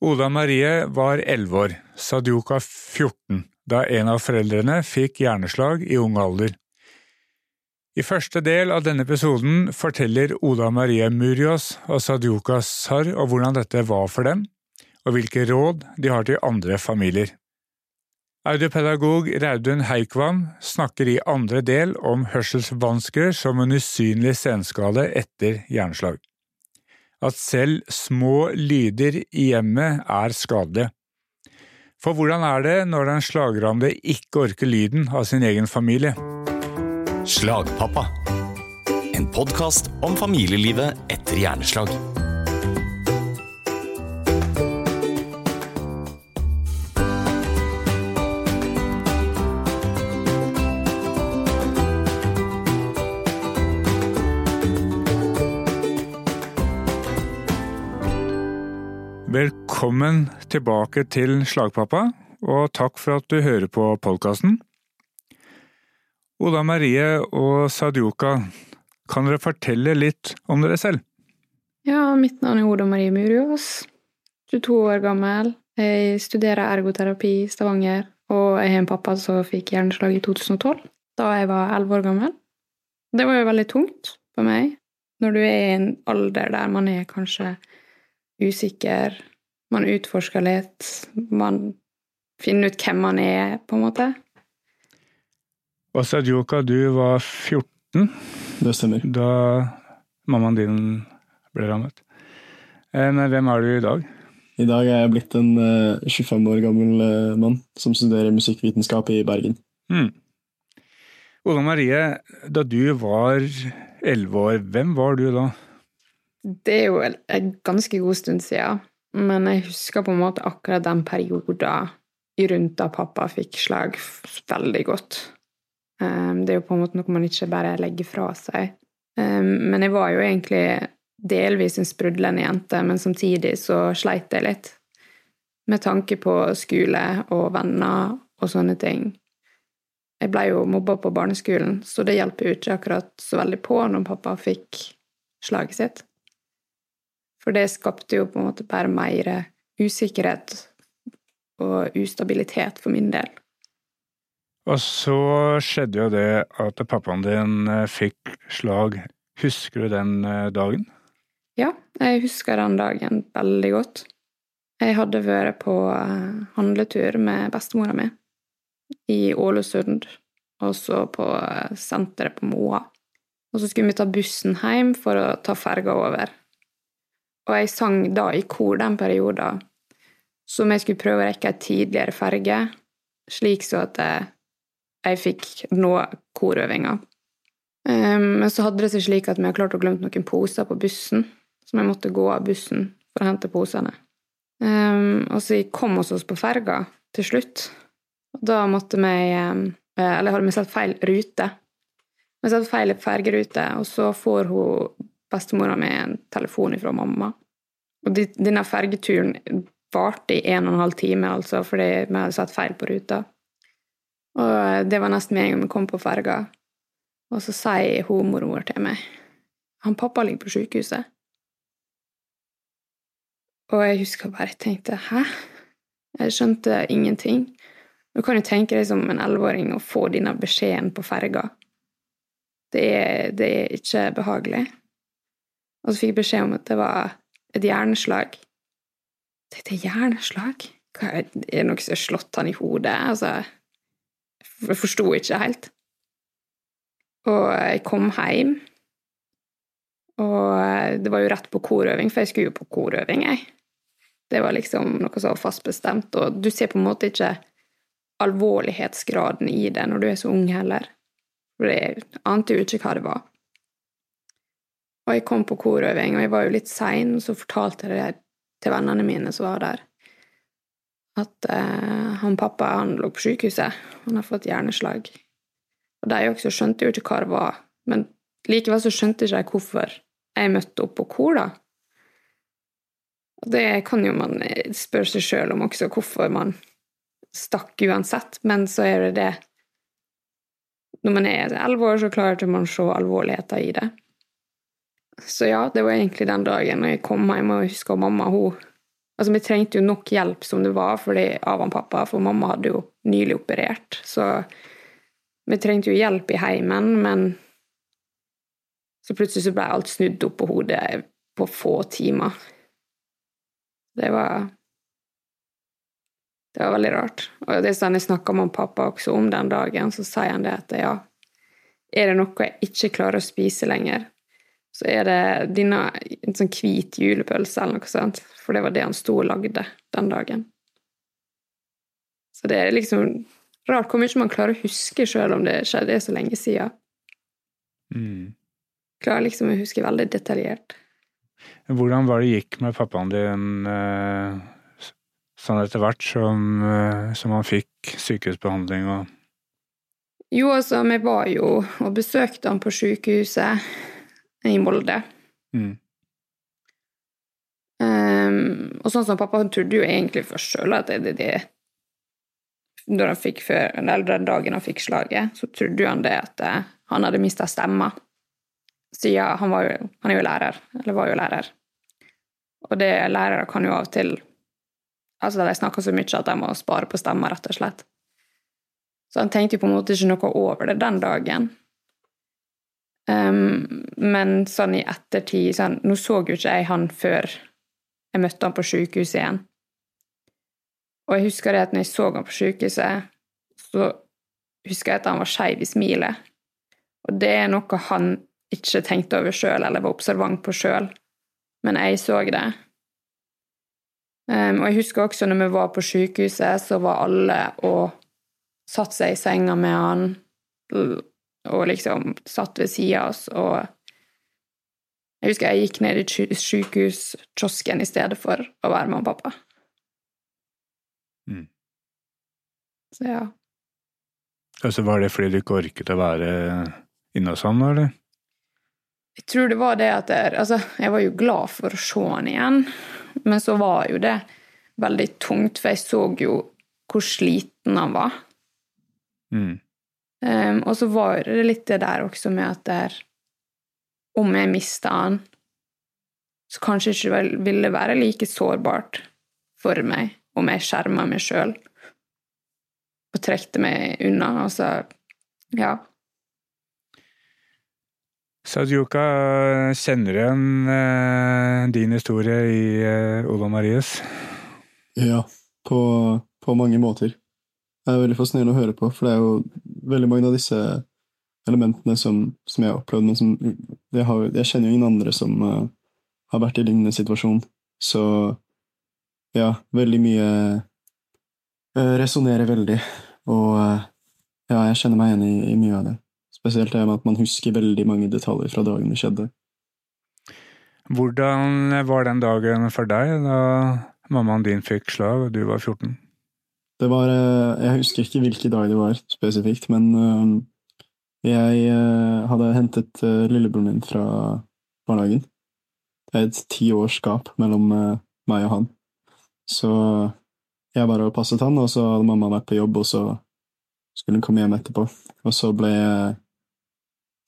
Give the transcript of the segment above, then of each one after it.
Oda Marie var 11 år, Sadioka 14, da en av foreldrene fikk hjerneslag i ung alder. I første del av denne episoden forteller Oda Marie Murios og Sadioka Sar om hvordan dette var for dem, og hvilke råd de har til andre familier. Audiopedagog Raudun Heikvam snakker i andre del om hørselsvansker som en usynlig senskade etter hjerneslag. At selv små lyder i hjemmet er skadelige. For hvordan er det når den slagrammede ikke orker lyden av sin egen familie? Slagpappa. En podkast om familielivet etter hjerneslag. Velkommen tilbake til Slagpappa, og takk for at du hører på podkasten. Oda Marie og Sadioka, kan dere fortelle litt om dere selv? Ja, mitt navn er Oda Marie Muriås. 22 år gammel. Jeg studerer ergoterapi i Stavanger, og jeg har en pappa som fikk hjerneslag i 2012, da jeg var 11 år gammel. Det var jo veldig tungt for meg, når du er i en alder der man er kanskje usikker. Man utforsker litt. Man finner ut hvem man er, på en måte. Og Sadioka, du var 14 Det stemmer. da mammaen din ble rammet. Eh, Men hvem er du i dag? I dag er jeg blitt en eh, 25 år gammel eh, mann som studerer musikkvitenskap i Bergen. Mm. Ola Marie, da du var 11 år, hvem var du da? Det er jo en ganske god stund siden, men jeg husker på en måte akkurat den perioden rundt da pappa fikk slag veldig godt. Um, Det er jo på en måte noe man ikke bare legger fra seg. Um, Men jeg var jo egentlig delvis en sprudlende jente, men samtidig så sleit jeg litt. Med tanke på skole og venner og sånne ting. Jeg blei jo mobba på barneskolen, så det hjelper jo ikke akkurat så veldig på når pappa fikk slaget sitt. For det skapte jo på en måte bare mer usikkerhet og ustabilitet for min del. Og så skjedde jo det at pappaen din eh, fikk slag. Husker du den eh, dagen? Ja, jeg husker den dagen veldig godt. Jeg hadde vært på eh, handletur med bestemora mi i Ålesund, og så på senteret på Moa. Og så skulle vi ta bussen hjem for å ta ferga over. Og jeg sang da i kor den perioden, som jeg skulle prøve å rekke ei tidligere ferge, slik så at jeg, jeg fikk nå korøvinga. Um, Men så hadde det seg slik at vi hadde klart å glemme noen poser på bussen, så vi måtte gå av bussen for å hente posene. Um, og så kom vi oss på ferga til slutt. Og da måtte vi um, Eller hadde vi sett feil rute. Vi satte feil fergerute, og så får hun bestemora mi en telefon fra mamma. Og de, denne fergeturen varte i en og en halv time, altså, fordi vi hadde satt feil på ruta. Og det var nesten med en gang vi kom på ferga. Og så sier hun mormor til meg Han pappa ligger på sykehuset. Og jeg husker bare jeg tenkte hæ? Jeg skjønte ingenting. Du kan jo tenke deg som en elleveåring å få denne beskjeden på ferga. Det det er ikke behagelig. Og så fikk jeg beskjed om at det var et hjerneslag. Jeg tenkte hjerneslag? Hva, er det noe som har slått han i hodet? Altså, jeg forsto ikke helt. Og jeg kom hjem, og det var jo rett på korøving, for jeg skulle jo på korøving, jeg. Det var liksom noe så fast bestemt, og du ser på en måte ikke alvorlighetsgraden i det når du er så ung heller. For jeg ante jo ikke hva det var. Og jeg kom på korøving, og jeg var jo litt sein, og så fortalte jeg det til vennene mine som var der, at eh, han pappa han lå på sykehuset. Han har fått hjerneslag. Og de også skjønte jo ikke hva det var, men likevel så skjønte ikke jeg hvorfor jeg møtte opp på kor, da. Og det kan jo man spørre seg sjøl om også, hvorfor man stakk uansett, men så er det det Når man er elleve år, så klarer ikke man å se alvorligheten i det. Så ja, det var egentlig den dagen jeg kom hjem og husker mamma hun Altså, vi trengte jo nok hjelp som det var fordi av han pappa, for mamma hadde jo nylig operert. Så vi trengte jo hjelp i heimen, men så plutselig så ble alt snudd opp på hodet på få timer. Det var Det var veldig rart. Og det sånn jeg snakka med pappa også om den dagen, så sier han det at ja, er det noe jeg ikke klarer å spise lenger, så er det denne, en sånn hvit julepølse eller noe sånt. For det var det han sto og lagde den dagen. Så det er liksom rart hvor mye man klarer å huske sjøl om det skjedde så lenge siden. Mm. Klarer liksom å huske veldig detaljert. Hvordan var det gikk med pappaen din eh, sånn etter hvert som, eh, som han fikk sykehusbehandling og Jo, altså, vi var jo og besøkte han på sykehuset i Molde. mm. Um, og sånn som pappa han trodde jo egentlig først sjøl at det, det, det Når han fikk før, eller Den dagen han fikk slaget, så trodde han det at eh, han hadde mista stemma. Siden han, var jo, han er jo lærer, eller var jo lærer. Og det lærere kan jo av og til Altså, de snakker så mye at de må spare på stemma, rett og slett. Så han tenkte jo på en måte ikke noe over det den dagen. Um, men sånn i ettertid sånn, Nå så jo ikke jeg han før jeg møtte han på sykehuset igjen. Og jeg husker det at når jeg så han på sykehuset, så husker jeg at han var skeiv i smilet. Og det er noe han ikke tenkte over sjøl, eller var observant på sjøl. Men jeg så det. Um, og jeg husker også når vi var på sykehuset, så var alle og satt seg i senga med han og liksom satt ved sida av oss, og jeg husker jeg gikk ned i sykehuskiosken i stedet for å være med pappa. Mm. Så ja. Altså, Var det fordi du ikke orket å være inne hos han, eller? Jeg tror det var det at jeg, Altså, jeg var jo glad for å se han igjen, men så var jo det veldig tungt, for jeg så jo hvor sliten han var. Mm. Um, og så var det litt det der også med at der, om jeg mista han, så kanskje ikke ville være like sårbart for meg om jeg skjerma meg sjøl og trekte meg unna. Altså, ja. Sadjuka, kjenner du igjen eh, din historie i eh, Ola Maries? Ja, på, på mange måter. Det er veldig fascinerende å høre på, for det er jo veldig mange av disse elementene som, som jeg har opplevd, men som jeg, har, jeg kjenner jo ingen andre som uh, har vært i lignende situasjon. Så ja, veldig mye uh, resonnerer veldig, og uh, ja, jeg kjenner meg igjen i, i mye av det. Spesielt det med at man husker veldig mange detaljer fra dagen det skjedde. Hvordan var den dagen for deg da mammaen din fikk slag og du var 14? Det var Jeg husker ikke hvilken dag det var spesifikt, men jeg hadde hentet lillebroren min fra barnehagen. Det er et ti års gap mellom meg og han. Så jeg bare passet han, og så hadde mamma vært på jobb, og så skulle hun komme hjem etterpå. Og så ble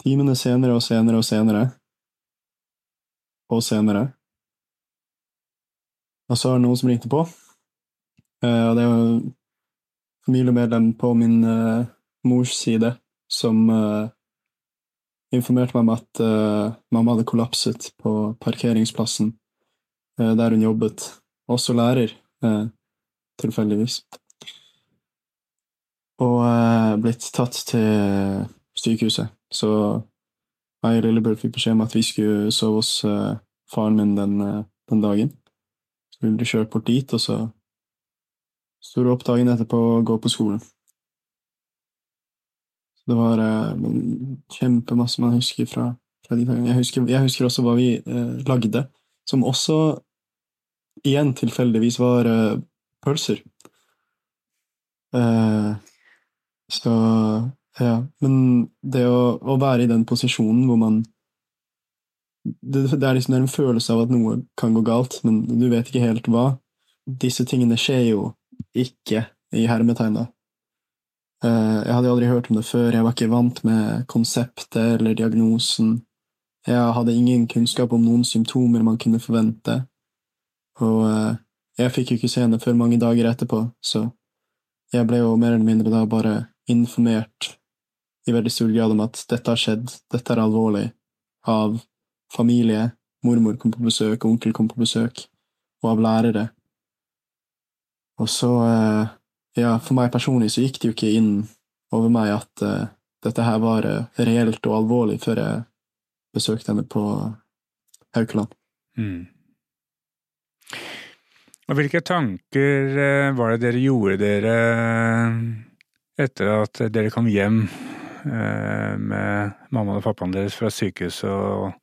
timene senere og senere og senere. Og senere. Og så var det noen som ringte på. Og det familiemedlem på min uh, mors side som uh, informerte meg om at uh, mamma hadde kollapset på parkeringsplassen der hun jobbet. Også lærer, tilfeldigvis. Og blitt tatt til sykehuset. Så jeg og lillebror fikk beskjed om at vi skulle sove hos faren min den, den dagen. Så vi ble kjørt bort dit, og så Står opp dagen etterpå og går på skolen. Så det var eh, kjempemasse man husker fra, fra de dagene. Jeg husker, jeg husker også hva vi eh, lagde, som også igjen tilfeldigvis var eh, pølser. Eh, så ja. Men det å, å, være i den posisjonen hvor man det, det, er liksom, det er en følelse av at noe kan gå galt, men du vet ikke helt hva. Disse tingene skjer jo ikke i hermetegna. Eh, jeg hadde aldri hørt om det før, jeg var ikke vant med konseptet eller diagnosen. Jeg hadde ingen kunnskap om noen symptomer man kunne forvente, og eh, jeg fikk jo ikke se henne før mange dager etterpå, så jeg ble jo mer eller mindre da bare informert i veldig stor grad om at dette har skjedd, dette er alvorlig, av familie, mormor kom på besøk, onkel kom på besøk, og av lærere. Og så, eh, ja, for meg personlig så gikk det jo ikke inn over meg at uh, dette her var uh, reelt og alvorlig før jeg besøkte henne på Haukeland. Mm. Og hvilke tanker var det dere gjorde dere etter at dere kom hjem med mammaen og pappaen deres fra sykehuset?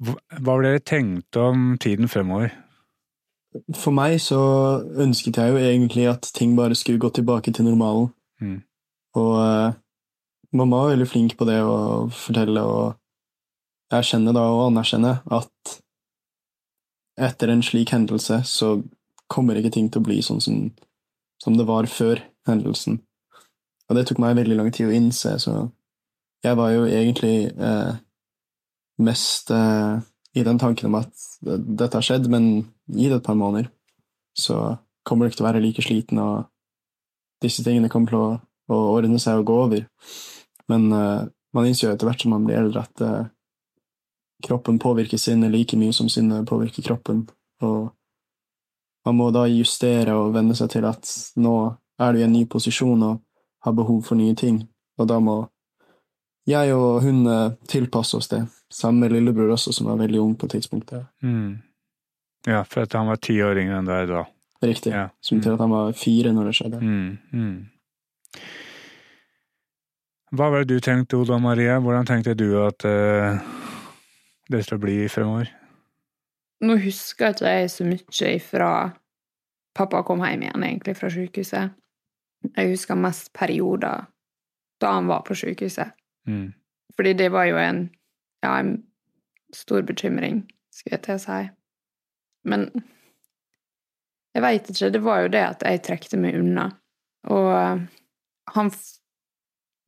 Hva var det dere tenkte om tiden fremover? For meg så ønsket jeg jo egentlig at ting bare skulle gå tilbake til normalen. Mm. Og uh, mamma var veldig flink på det å fortelle og erkjenne da, og anerkjenne at etter en slik hendelse så kommer ikke ting til å bli sånn som, som det var før hendelsen. Og det tok meg veldig lang tid å innse, så jeg var jo egentlig eh, mest eh, i den tanken om at dette har skjedd, men gi det et par måneder, så kommer du ikke til å være like sliten, og disse tingene kommer til å å ordne seg og gå over. Men uh, man innser jo etter hvert som man blir eldre, at uh, kroppen påvirker sinnet like mye som sinnet påvirker kroppen. Og man må da justere og venne seg til at nå er du i en ny posisjon og har behov for nye ting. Og da må jeg og hun uh, tilpasse oss det. Samme lillebror også, som var veldig ung på tidspunktet. Mm. Ja, for at han var ti år yngre enn deg da. Riktig. Ja. Som betyr at han var fire når det skjedde. Mm. Mm. Hva var det du tenkte, Oda Maria? Hvordan tenkte du at uh, det skal bli fremover? Nå husker ikke jeg så mye ifra pappa kom hjem igjen, egentlig, fra sykehuset. Jeg husker mest perioder da han var på sykehuset. Mm. Fordi det var jo en, ja, en stor bekymring, skulle jeg til å si. Men jeg veit ikke. Det var jo det at jeg trekte meg unna. Og han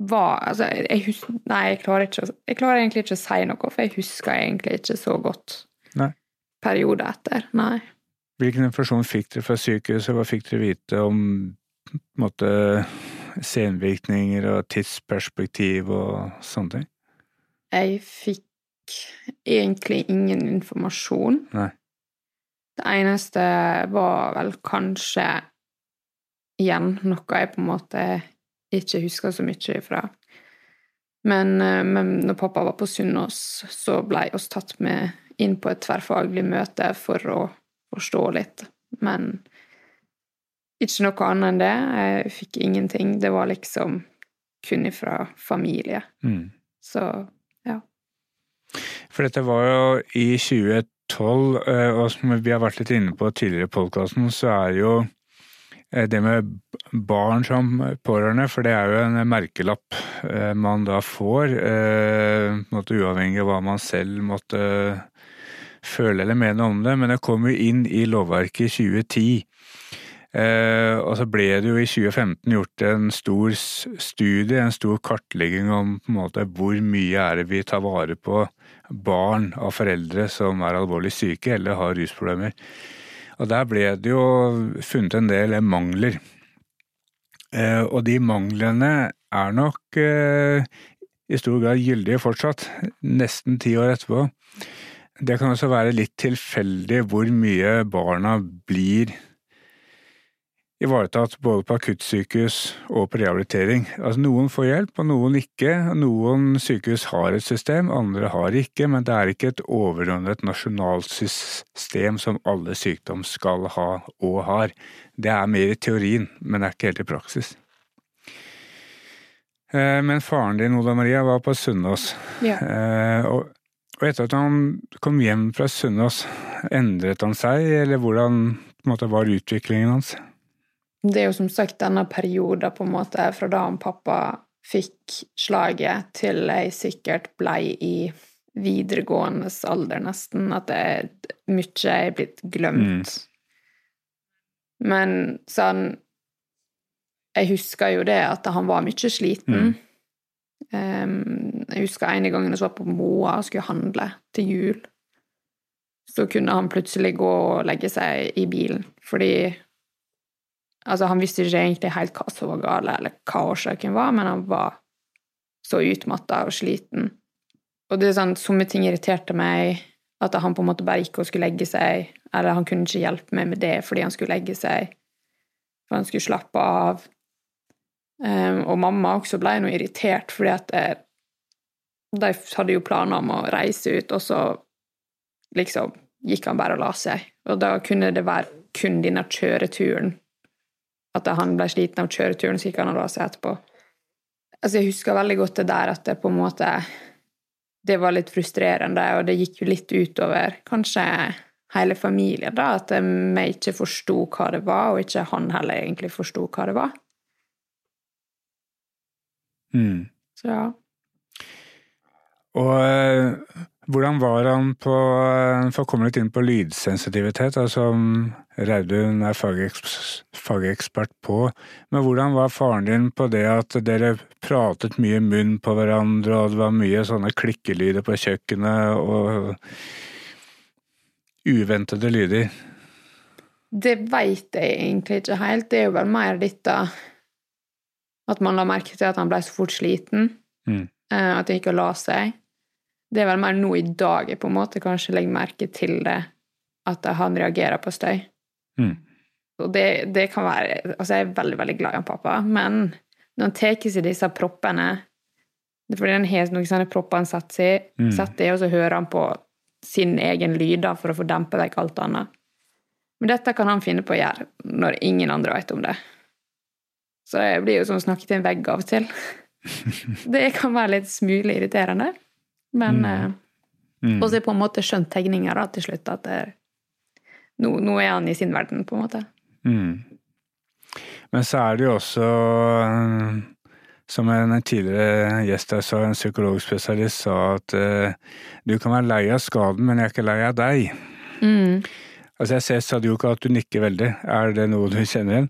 var Altså, jeg husker Nei, jeg klarer, ikke, jeg klarer egentlig ikke å si noe, for jeg husker egentlig ikke så godt nei. periode etter. Nei. Hvilken informasjon fikk dere fra sykehuset? Hva fikk dere vite om måte, senvirkninger og tidsperspektiv og sånne ting? Jeg fikk egentlig ingen informasjon. Nei. Det eneste var vel kanskje igjen noe jeg på en måte ikke husker så mye ifra. Men, eh, men når pappa var på Sunnaas, så ble oss tatt med inn på et tverrfaglig møte for å forstå litt. Men ikke noe annet enn det. Jeg fikk ingenting. Det var liksom kun ifra familie. Mm. Så ja. For dette var jo i 2012, eh, og som vi har vært litt inne på tidligere i podkasten, så er jo eh, det med barn som pårørende, for det er jo en merkelapp eh, man da får, uavhengig av hva man selv måtte føle eller mene om det. Men det kom jo inn i lovverket i 2010. Eh, og så ble det jo i 2015 gjort en stor studie, en stor kartlegging om på en måte hvor mye er det vi tar vare på barn av foreldre som er alvorlig syke eller har rusproblemer. Og der ble det jo funnet en del mangler. Eh, og de manglene er nok eh, i stor grad gyldige fortsatt, nesten ti år etterpå. Det kan også være litt tilfeldig hvor mye barna blir ivaretatt både på akuttsykehus og på rehabilitering. Altså Noen får hjelp, og noen ikke. Noen sykehus har et system, andre har ikke, men det er ikke et overordnet nasjonalt system som alle sykdom skal ha og har. Det er mer i teorien, men det er ikke helt i praksis. Men faren din, Oda Maria, var på Sunnaas. Ja. Og, og etter at han kom hjem fra Sunnaas, endret han seg, eller hvordan måte, var utviklingen hans? Det er jo som sagt denne perioden på en måte fra da han pappa fikk slaget, til jeg sikkert blei i videregående alder, nesten, at det, mye er blitt glemt. Mm. Men sånn Jeg husker jo det at han var mye sliten. Mm. Um, jeg husker en gang jeg så på Moa og skulle handle til jul. så kunne han plutselig gå og legge seg i bilen, fordi Altså, han visste ikke egentlig helt hva som var galt, eller hva årsaken var, men han var så utmatta og sliten. Og det er sånn, somme ting irriterte meg, at han på en måte bare gikk og skulle legge seg, eller han kunne ikke hjelpe meg med det fordi han skulle legge seg, for han skulle slappe av. Um, og mamma også ble noe irritert, fordi at jeg, de hadde jo planer om å reise ut, og så liksom gikk han bare og la seg. Og da kunne det være kun denne kjøreturen. At han ble sliten av kjøreturen, så gikk han og la seg etterpå. Altså, jeg husker veldig godt det der at det på en måte Det var litt frustrerende, og det gikk jo litt utover kanskje hele familien, da, at vi ikke forsto hva det var, og ikke han heller egentlig forsto hva det var. Mm. Så ja. Og eh, hvordan var han på eh, For å komme litt inn på lydsensitivitet, da, som Raudun er fageks- fagekspert på. Men hvordan var faren din på det at dere pratet mye munn på hverandre, og det var mye sånne klikkelyder på kjøkkenet og uventede lyder? Det veit jeg egentlig ikke helt. Det er jo vel mer dette at man la merke til at han ble så fort sliten. Mm. eh, At han gikk og la seg. Det er vel mer nå i dag jeg på en måte kanskje legger merke til det, at han reagerer på støy. Mm. Og det, det kan være Altså, jeg er veldig, veldig glad i han pappa, men når han tar seg disse proppene det er Fordi han har noen sånne propper han setter Mm. setter i, og så hører han på sin egen lyd da, for å få dempe vekk alt annet. Men dette kan han finne på å gjøre når ingen andre vet om det. Så det blir jo som å snakke til en vegg av og til. Det kan være litt smule irriterende, men mm. Mm. Og så har jeg på en måte skjønt tegninger da, til slutt, at det, nå, nå er han i sin verden, på en måte. Mm. Men så er det jo også, eh, som en tidligere gjest jeg sa, en psykologspesialist sa at eh, du kan være lei av skaden, men jeg er ikke lei av deg. Mm. Altså Jeg ser Sadioka at du nikker veldig. Er det noe du kjenner igjen?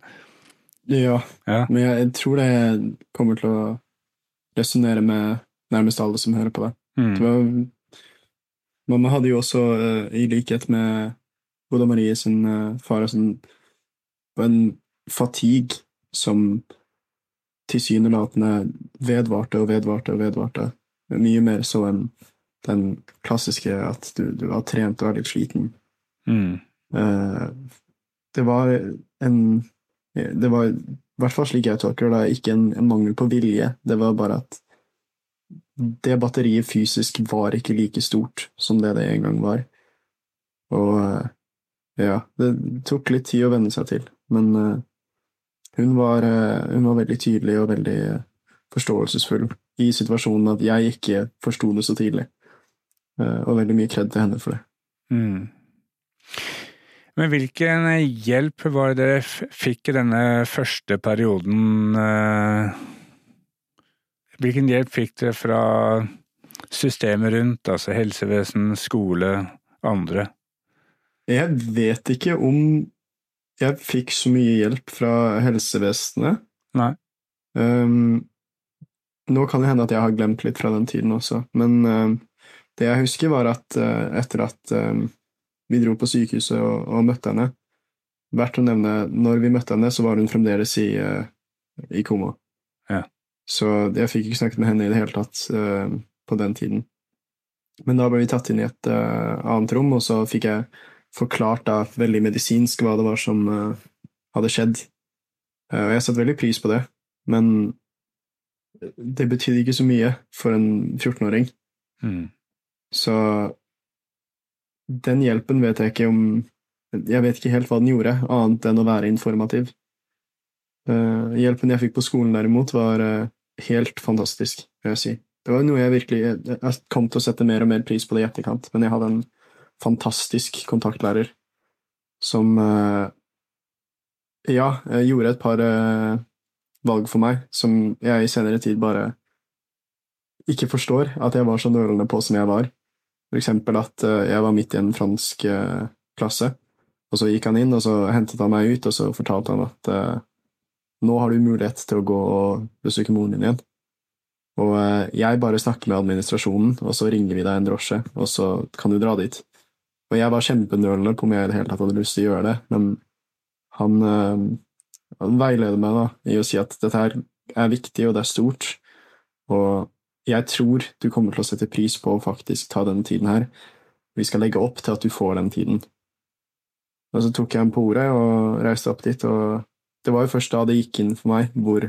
Ja, Ja. men jeg, jeg tror det kommer til å resonnere med nærmest alle som hører på det. Mm. det var, mamma hadde jo også, eh, i likhet med Oda Marie sin eh, far, Og en fatigue som tilsynelatende vedvarte og vedvarte og vedvarte. Mye mer så enn den klassiske at du, du har trent og er litt sliten. Mm. Eh, det var en Det var i hvert fall slik jeg tolker det, ikke en, en mangel på vilje. Det var bare at det batteriet fysisk var ikke like stort som det det en gang var. Og eh, ja, det tok litt tid å venne seg til, men eh, hun, var, eh, hun var veldig tydelig og veldig eh, forståelsesfull i situasjonen at jeg ikke forsto det så tidlig. Og veldig mye kred til henne for det. Mm. Men hvilken hjelp var det dere fikk i denne første perioden? Hvilken hjelp fikk dere fra systemet rundt, altså helsevesen, skole, andre? Jeg vet ikke om jeg fikk så mye hjelp fra helsevesenet. Nei. Um, nå kan det hende at jeg har glemt litt fra den tiden også, men uh, det jeg husker, var at uh, etter at um, vi dro på sykehuset og, og møtte henne Verdt å nevne, når vi møtte henne, så var hun fremdeles i, uh, i koma. Ja. Så jeg fikk ikke snakket med henne i det hele tatt på den tiden. Men da ble vi tatt inn i et uh, annet rom, og så fikk jeg forklart da veldig medisinsk hva det var som uh, hadde skjedd. Uh, og jeg satte veldig pris på det, men det betydde ikke så mye for en 14-åring. Mm. Så den hjelpen vet jeg ikke om Jeg vet ikke helt hva den gjorde, annet enn å være informativ. Uh, hjelpen jeg fikk på skolen, derimot, var helt fantastisk, vil jeg si. Det var noe jeg virkelig jeg kom til å sette mer og mer pris på det i etterkant, men jeg hadde en fantastisk kontaktlærer som uh, Ja, gjorde et par uh, valg for meg som jeg i senere tid bare ikke forstår at jeg var så nølende på som jeg var. For eksempel at jeg var midt i en fransk klasse, og så gikk han inn, og så hentet han meg ut, og så fortalte han at nå har du mulighet til å gå og besøke moren din igjen. Og jeg bare snakker med administrasjonen, og så ringer vi deg en drosje, og så kan du dra dit. Og jeg var kjempenølende på om jeg i det hele tatt hadde lyst til å gjøre det, men han, øh, han veileder meg da i å si at dette her er viktig, og det er stort, og jeg tror du kommer til å sette pris på å faktisk ta denne tiden her. Vi skal legge opp til at du får den tiden. Og så tok jeg ham på ordet og reiste opp dit, og det var jo først da det gikk inn for meg hvor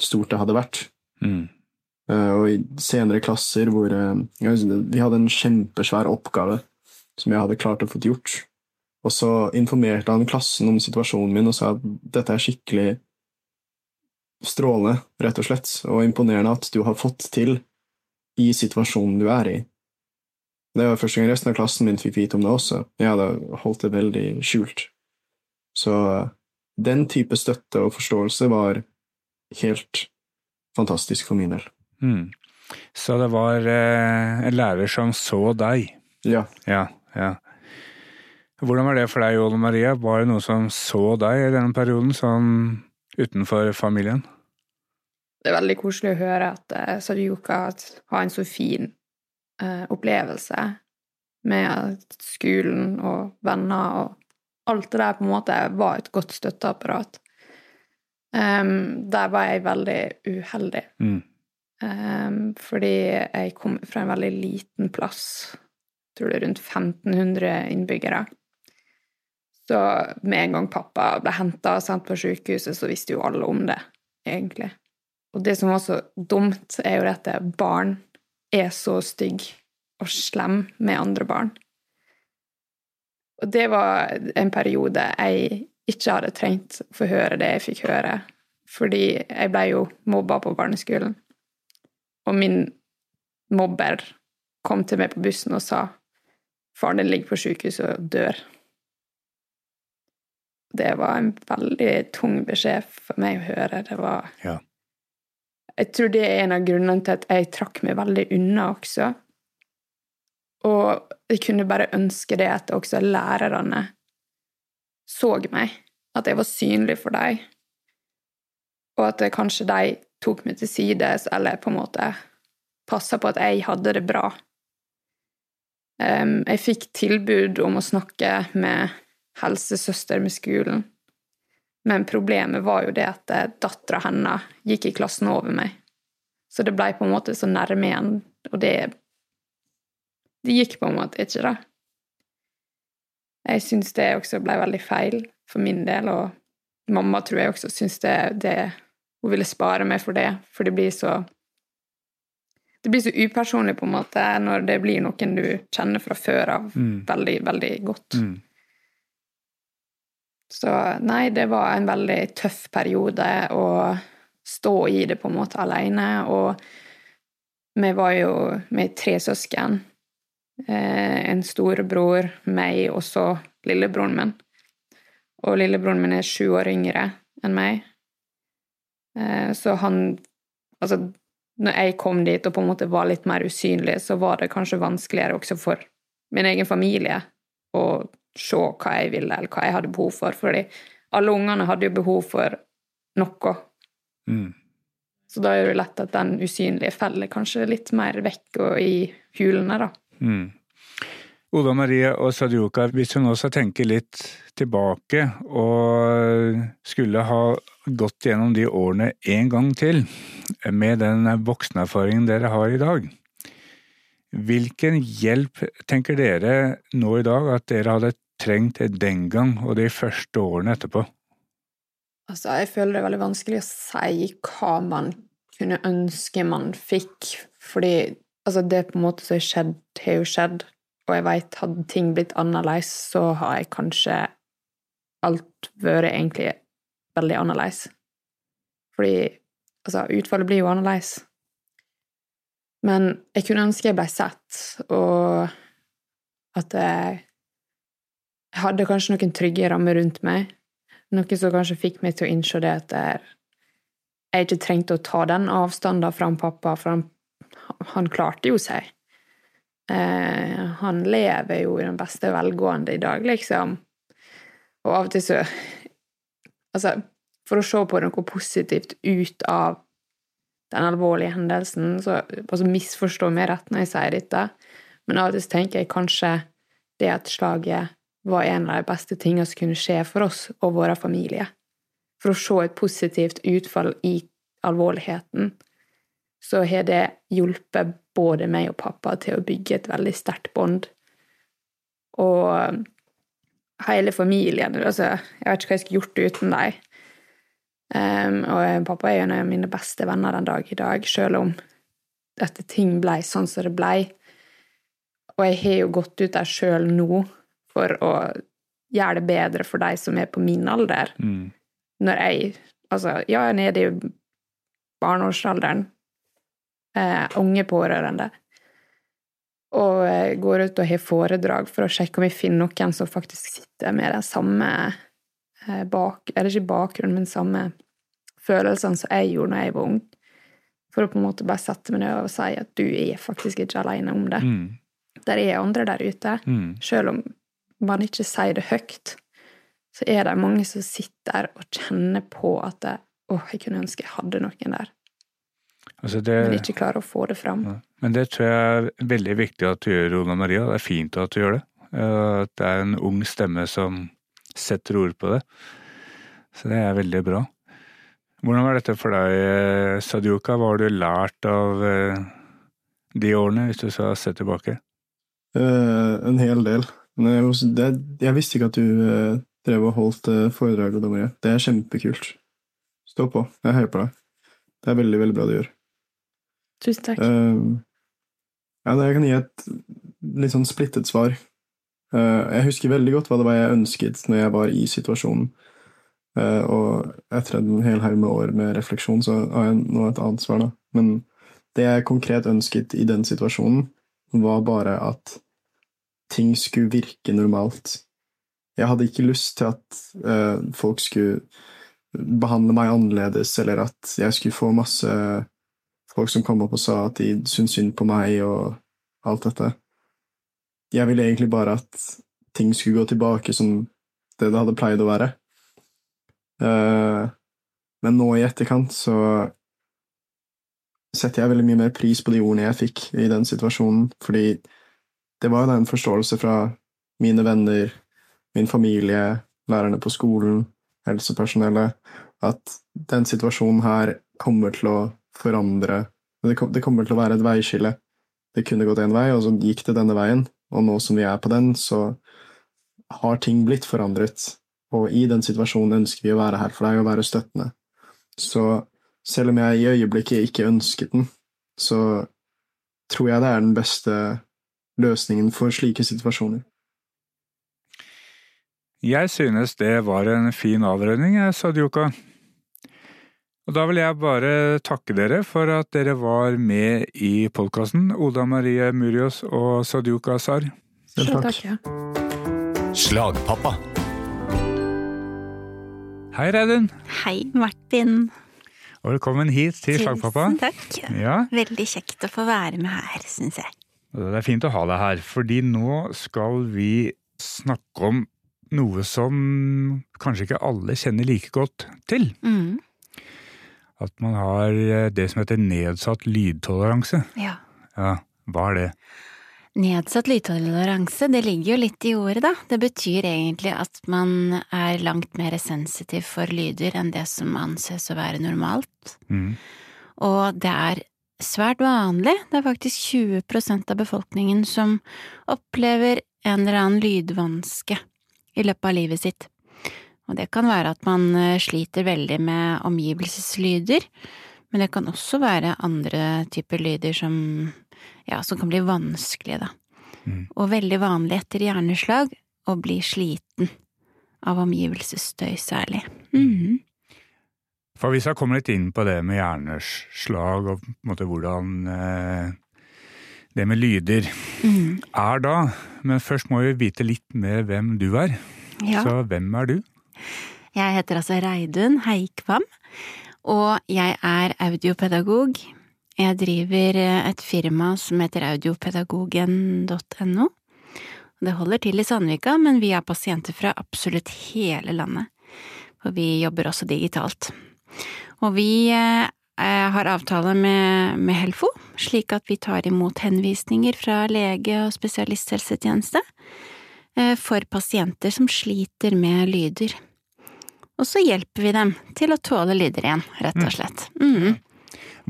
stort det hadde vært. Mm. Uh, Og i senere klasser hvor uh, Vi hadde en kjempesvær oppgave som jeg hadde klart å få gjort. Og så informerte han klassen om situasjonen min og sa at dette er skikkelig strålende, rett og slett, og imponerende at du har fått til i situasjonen du er i. Det var første gang resten av klassen min fikk vite om det også. Jeg hadde holdt det veldig skjult. Så eh, den type støtte og forståelse var helt fantastisk for min del. Mm. Så det var eh, en lærer som så deg. Ja. Ja, ja. Hvordan var det for deg, Ole Maria? Var det noen som så deg i denne perioden, sånn utenfor familien? Det er veldig koselig å høre at uh, Sadjuka har en så fin uh, opplevelse med skolen og venner og alt det der på en måte var et godt støtteapparat. Um, der var jeg veldig uheldig. Mm. Um, fordi jeg kom fra en veldig liten plass. Tror det er rundt 1500 innbyggere. Så med en gang pappa ble henta og sendt på sykehuset, så visste jo alle om det, egentlig. Og det som var så dumt, er jo at barn er så stygge og slemme med andre barn. Og det var en periode jeg ikke hadde trengt å få høre det jeg fikk høre, fordi jeg ble jo mobba på barneskolen. Og min mobber kom til meg på bussen og sa faren din ligger på sykehuset og dør. Det var en veldig tung beskjed for meg å høre. Det var Ja. Jeg tror det er en av grunnene til at jeg trakk meg veldig unna også. Og jeg kunne bare ønske det at også lærerne så meg, at jeg var synlig for dem, og at kanskje de tok meg til sides, eller på en måte passa på at jeg hadde det bra. Jeg fikk tilbud om å snakke med helsesøster med skolen, men problemet var jo det at dattera hennes gikk i klassen over meg, så det blei på en måte så nærme igjen, og det Det gikk på en måte ikke, da. Jeg syns det også ble veldig feil for min del, og mamma tror jeg også syns det, det Hun ville spare meg for det, for det blir så Det blir så upersonlig, på en måte, når det blir noen du kjenner fra før av Mm. veldig, veldig godt. Mm. Så nei, det var en veldig tøff periode å stå i det på en måte alene, og vi var jo med tre søsken. Eh, en storebror, meg og så lillebroren min. Og lillebroren min er sju år yngre enn meg. Eh, så han Altså, når jeg kom dit og på en måte var litt mer usynlig, så var det kanskje vanskeligere også for min egen familie å se hva jeg ville, eller hva jeg hadde behov for. Fordi alle ungene hadde jo behov for noe. Mm. Så da er det lett at den usynlige feller kanskje litt mer vekk og i hulene, da. Mm. Oda Marie og Sadioka, hvis hun også tenker litt tilbake og skulle ha gått gjennom de årene en gang til, med den voksenerfaringen dere har i dag, hvilken hjelp tenker dere nå i dag at dere hadde trengt den gang og de første årene etterpå? Altså, jeg føler det er veldig vanskelig å si hva man kunne ønske man fikk, fordi altså, det på en måte som har skjedd, har jo skjedd, og jeg veit hadde ting blitt annerledes, så har jeg kanskje alt vært egentlig veldig annerledes. Fordi altså, utfallet blir jo annerledes. Men jeg kunne ønske jeg ble sett, og at jeg hadde kanskje noen trygge rammer rundt meg. Noe som kanskje fikk meg til å innse det at jeg ikke trengte å ta den avstanden fra pappa, for han, han klarte jo seg. Eh, han lever jo i den beste velgående i dag, liksom. Og av og til så Altså, for å se på noe positivt ut av den alvorlige hendelsen, så altså misforstå meg rett når jeg sier dette, men av og til så tenker jeg kanskje det at slaget var en av de beste tingene som kunne skje for oss og våre familier. For å se et positivt utfall i alvorligheten, så har det hjulpet både meg og pappa til å bygge et veldig sterkt bånd. Og hele familien altså, Jeg vet ikke hva jeg skulle gjort uten dem. Um, og pappa er en av mine beste venner den dag i dag, selv om dette ting ble sånn som det ble. Og jeg har jo gått ut der sjøl nå for å gjøre det bedre for de som er på min alder. Mm. Når jeg Altså, ja, nede i barneårsalderen. Eh, unge pårørende. Og eh, går ut og har foredrag for å sjekke om vi finner noen som faktisk sitter med den samme eh, bak... Eller ikke bakgrunnen, men samme følelsene som jeg gjorde da jeg var ung. For å på en måte bare sette meg ned og si at du er faktisk ikke alene om det. Mm. Der er andre der ute. Mm. Selv om man ikke sier det høyt, så er det mange som sitter og kjenner på at det, å, jeg kunne ønske jeg hadde noen der, Altså det, men ikke klarer å få det fram. Ja. Men det tror jeg er veldig viktig at du gjør, Ona Maria. Det er fint at du gjør det. Eh, At det er en ung stemme som setter ord på det. Så det er veldig bra. Hvordan var dette for deg, eh, Sadioka? Hva har du lært av eh, de årene, hvis du skal se tilbake? Uh, en hel del. Men jeg, det, jeg visste ikke at du uh, drev og holdt uh, foredrag. Det er kjempekult. Stå på. Jeg heier på deg. Det er veldig, veldig bra du gjør. Tusen takk. Uh, ja, det- jeg kan gi et litt sånn splittet svar. Uh, jeg husker veldig godt hva det var jeg ønsket når jeg var i situasjonen. Uh, og etter en hel haug med år med refleksjon, så har jeg nå et annet svar, da. Men det jeg konkret ønsket i den situasjonen, var bare at ting skulle virke normalt. Jeg hadde ikke lyst til at eh, folk skulle behandle meg annerledes, eller at jeg skulle få masse folk som kom opp og sa at de syntes synd på meg og alt dette. Jeg ville egentlig bare at ting skulle gå tilbake som det det hadde pleid å være. Eh, men nå i etterkant så setter jeg veldig mye mer pris på de ordene jeg fikk i den situasjonen, fordi det var jo en forståelse fra mine venner, min familie, lærerne på skolen, helsepersonellet, at den situasjonen her kommer til å forandre Det kommer til å være et veiskille. Det kunne gått én vei, og så gikk det denne veien, og nå som vi er på den, så har ting blitt forandret. Og i den situasjonen ønsker vi å være her for deg og være støttende. Så selv om jeg i øyeblikket ikke ønsket den, så tror jeg det er den beste løsningen for slike situasjoner. Jeg synes det var en fin avrødning, jeg, Sadioka. Og da vil jeg bare takke dere for at dere var med i podkasten, Oda Marie Murios og Sadioka Sar. Selv Selv takk. takk, ja. Slagpappa. Hei, Reidun, Hei, Martin. og velkommen hit til Slagpappa. Tusen takk. Ja, Veldig kjekt å få være med her, syns jeg. Det er fint å ha deg her, fordi nå skal vi snakke om noe som kanskje ikke alle kjenner like godt til. Mm, At man har eh, det som heter nedsatt lydtoleranse. ja. Ja, hva er det? Nedsatt lydtoleranse, det ligger jo litt i ordet, da. Det betyr egentlig at man er langt mer sensitiv for lyder enn det som anses å være normalt. Mm. Og det er svært vanlig, det er faktisk 20% av befolkningen som opplever en eller annen lydvanske i løpet av livet sitt. Og det kan være at man eh, sliter veldig med omgivelseslyder, men det kan også være andre typer lyder som, ja, som kan bli vanskelige, da. Mm. Og veldig vanlig etter hjerneslag å bli sliten av omgivelsesstøy særlig. Mhm. For hvis jeg kommer litt inn på det med hjerneslag og på en måte hvordan eh, det med lyder mm. er da. Men først må vi vite litt mer hvem du er. Ja. Så hvem er du? Jeg heter altså Reidun Heikvam, og jeg er audiopedagog. Jeg driver eh, et firma som heter audiopedagogen.no. Det holder til i Sandvika, men vi har pasienter fra absolutt hele landet. Og vi jobber også digitalt. Og vi eh, har avtale med, med Helfo, slik at vi tar imot henvisninger fra lege og spesialisthelsetjeneste. eh, for pasienter som sliter med lyder. Og så hjelper vi dem til å tåle lyder igjen, rett og slett. Mm.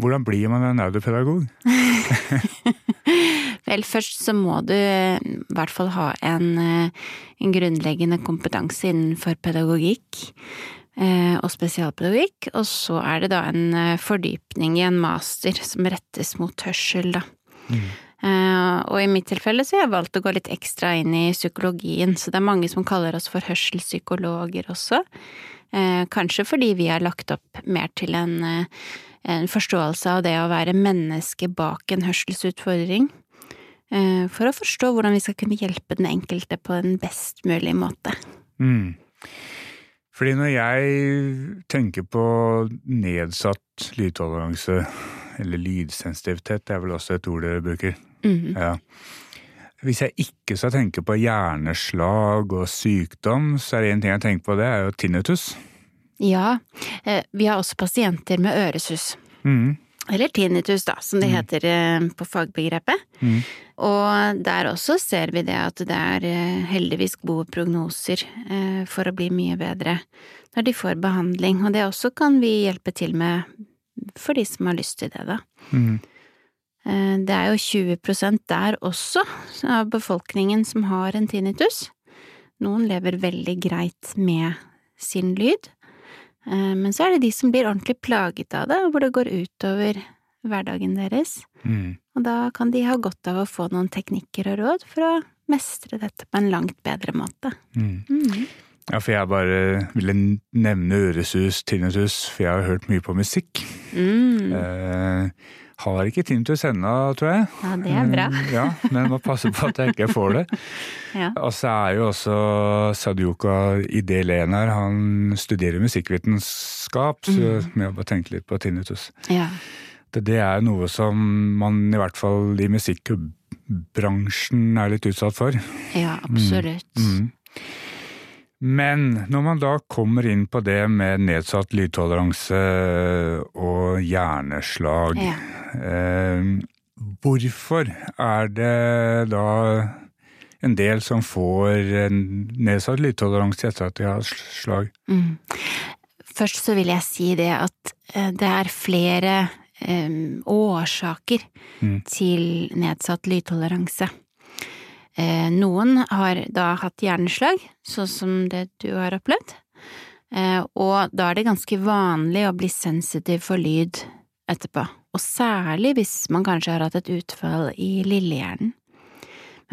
Hvordan blir man en audiopedagog? Vel, først så må du eh, i hvert fall ha en, eh, en grunnleggende kompetanse innenfor pedagogikk eh, og spesialpedagogikk, og så er det da en eh, fordypning i en master som rettes mot hørsel, da. Mm. og i mitt tilfelle så har jeg valgt å gå litt ekstra inn i psykologien, så det er mange som kaller oss for hørselspsykologer også. Eh, kanskje fordi vi har lagt opp mer til en, eh, en forståelse av det å være menneske bak en hørselsutfordring. eh, For å forstå hvordan vi skal kunne hjelpe den enkelte på en best mulig måte. Mm. Fordi når jeg tenker på nedsatt lydtoleranse, eller lydsensitivitet, det er vel også et ord dere bruker, Mhm. ja. Hvis jeg ikke skal tenke på hjerneslag og sykdom, så er det en ting jeg tenker på, det er jo tinnitus. Ja, eh, vi har også pasienter med øresus. Mm. Eller tinnitus, da, som det heter eh, på fagbegrepet. Mm. Og der også ser vi det at det er eh, heldigvis gode prognoser eh, for å bli mye bedre når de får behandling, og det også kan vi hjelpe til med for de som har lyst til det, da. Mm. Det er jo 20% der også av befolkningen som har en tinnitus. Noen lever veldig greit med sin lyd, men så er det de som blir ordentlig plaget av det, og hvor det går utover hverdagen deres. Mm. Og da kan de ha godt av å få noen teknikker og råd for å mestre dette på en langt bedre måte. Mm. Mm. Ja, for jeg bare ville nevne øresus, tinnitus, for jeg har hørt mye på musikk. Mm. Eh, har ikke tinnitus ennå, tror jeg. Ja, det er bra. Eh, ja, men må passe på at jeg ikke får det. Ja. Og så er jo også Sadioka i del én her, han studerer musikkvitenskap, så Mm. med å bare tenke litt på tinnitus. Ja. Det, det er noe som man i hvert fall i musikkbransjen er litt utsatt for. ja, absolutt. Mm. Men når man da kommer inn på det med nedsatt lydtoleranse og hjerneslag, Ja. eh, hvorfor er det da en del som får nedsatt lydtoleranse etter at de har slag? Mm. Først så vil jeg si det at eh, det er flere eh, årsaker Mm. til nedsatt lydtoleranse. Eh, noen har da hatt hjerneslag, sånn som det du har opplevd, eh, og da er det ganske vanlig å bli sensitiv for lyd etterpå, og særlig hvis man kanskje har hatt et utfall i lillehjernen.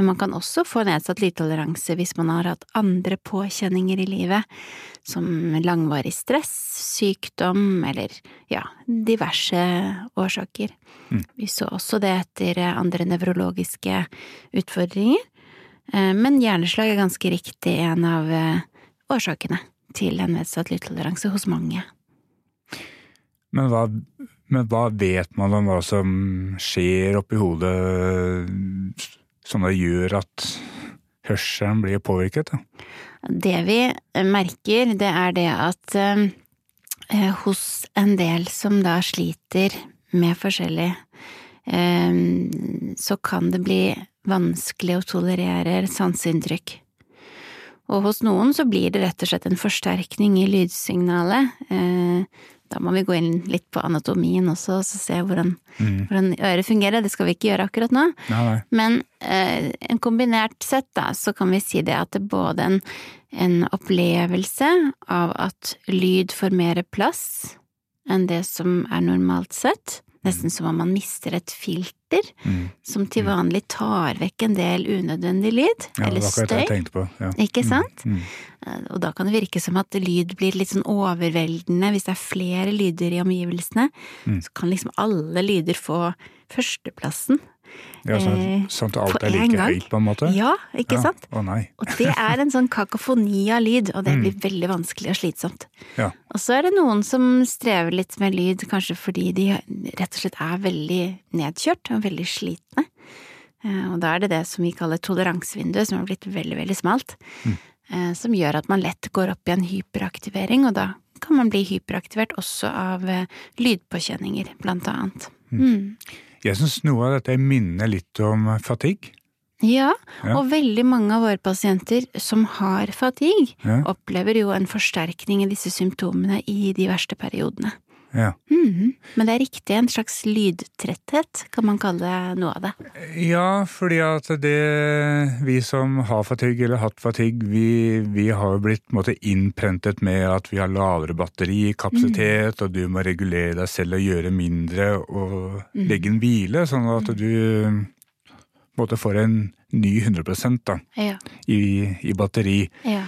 Men man kan også få nedsatt lydtoleranse hvis man har hatt andre påkjenninger i livet, som langvarig stress, sykdom eller ja, diverse årsaker. Mm. Vi så også det etter andre nevrologiske utfordringer, Eh, men hjerneslag er ganske riktig en av eh, årsakene til en nedsatt lydtoleranse hos mange. Men hva, men hva vet man om hva som skjer oppi hodet som da gjør at hørselen blir påvirket? Da? Det vi merker, det er det at eh, hos en del som da sliter med forskjellig, eh, så kan det bli vanskelig å tolerere sanseinntrykk. Og hos noen så blir det rett og slett en forsterkning i lydsignalet. Eh, da må vi gå inn litt på anatomien også, og se hvordan, Mm. hvordan øret fungerer. Det skal vi ikke gjøre akkurat nå. Nei, nei. Men eh, en kombinert sett, da, så kan vi si det at det er både en, en opplevelse av at lyd får mer plass enn det som er normalt sett, nesten som om man mister et filter Mm. som til vanlig tar vekk en del unødvendig lyd, Ja, eller støy. Ja. Ikke sant? Mm. Mm. Og da kan det virke som at lyd blir litt sånn overveldende hvis det er flere lyder i omgivelsene. Mm. Så kan liksom alle lyder få førsteplassen. Ja, sånn, Eh, sånn at alt er like høyt, på en måte? Ja, ikke Ja. sant? Å nei. Og det er en sånn kakofoni av lyd, og det Mm. blir veldig vanskelig og slitsomt. Ja. Og så er det noen som strever litt med lyd, kanskje fordi de rett og slett er veldig nedkjørt og veldig slitne. Eh, Og da er det det som vi kaller toleransevinduet, som har blitt veldig, veldig smalt. Mm. eh, Som gjør at man lett går opp i en hyperaktivering, og da kan man bli hyperaktivert også av lydpåkjenninger, blant annet. Mm. Jeg syns noe av dette minner litt om fatigue. Ja, Ja. og veldig mange av våre pasienter som har fatigue, Ja. opplever jo en forsterkning i disse symptomene i de verste periodene. Ja. Mhm. Men det er riktig en slags lydtretthet, kan man kalle noe av det. Ja, fordi at det Vi som har fatigue eller hatt fatigue, vi, vi har jo blitt måte innprentet med at vi har lavere batterikapasitet, og du må regulere deg selv og gjøre mindre og legge en hvile, sånn at du på måte får en ny 100 da, Ja. i, i batteri. ja.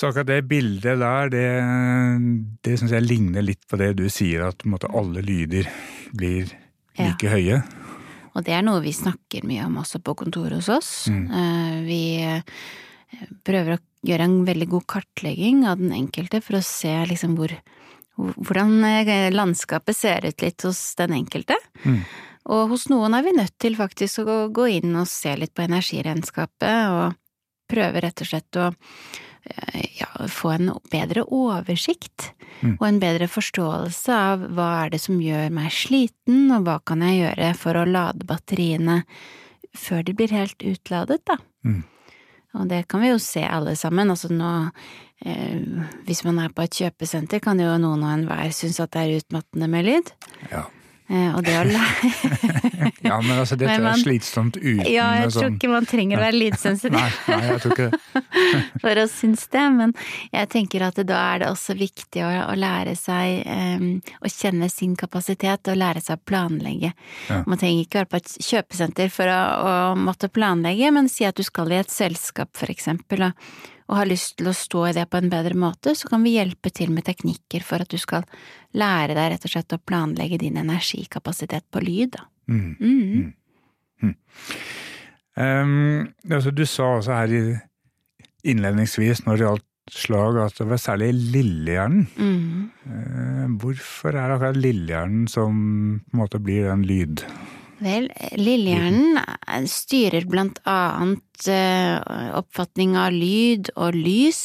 Så akkurat det bildet der, det, det syns jeg ligner litt på det du sier, at måte alle lyder blir Ja. like høye. Og det er noe vi snakker mye om også på kontoret hos oss. Mm. Vi eh, prøver å gjøre en veldig god kartlegging av den enkelte for å se liksom hvor hvordan eh, landskapet ser ut litt hos den enkelte. Mm. Og hos noen er vi nødt til faktisk å gå- inn og se litt på energiregnskapet, og prøve rett og slett å eh, ja, få en bedre oversikt. Mm. Og en bedre forståelse av hva er det som gjør meg sliten, og hva kan jeg gjøre for å lade batteriene før de blir helt utladet, da. Mm. Og det kan vi jo se alle sammen. Altså nå, eh, hvis man er på et kjøpesenter, kan jo noen og enhver synes at det er utmattende med lyd. Ja. Eh, og det å Ja, men altså, dette Men man- er slitsomt uten Ja, jeg tror sånn ikke man trenger å være lydsensitiv Nei, nei, jeg tror ikke det. for å synes det, men jeg tenker at da er det også viktig å, å lære seg um, å kjenne sin kapasitet og lære seg å planlegge. Ja. Man trenger ikke være på et kjøpesenter for å, å måtte planlegge, men si at du skal i et selskap for eksempel, og, og har lyst til å stå i det på en bedre måte, så kan vi hjelpe til med teknikker for at du skal lære deg rett og slett å planlegge din energikapasitet på lyd, da. Mm. Mhm. Um, altså, du sa også her innledningsvis når det gjaldt slag, at det var særlig lillehjernen. Eh, hvorfor er det akkurat lillehjernen som på en måte blir den lyd... Vel, lillehjernen eh, styrer blant annet eh, oppfatning av lyd og lys,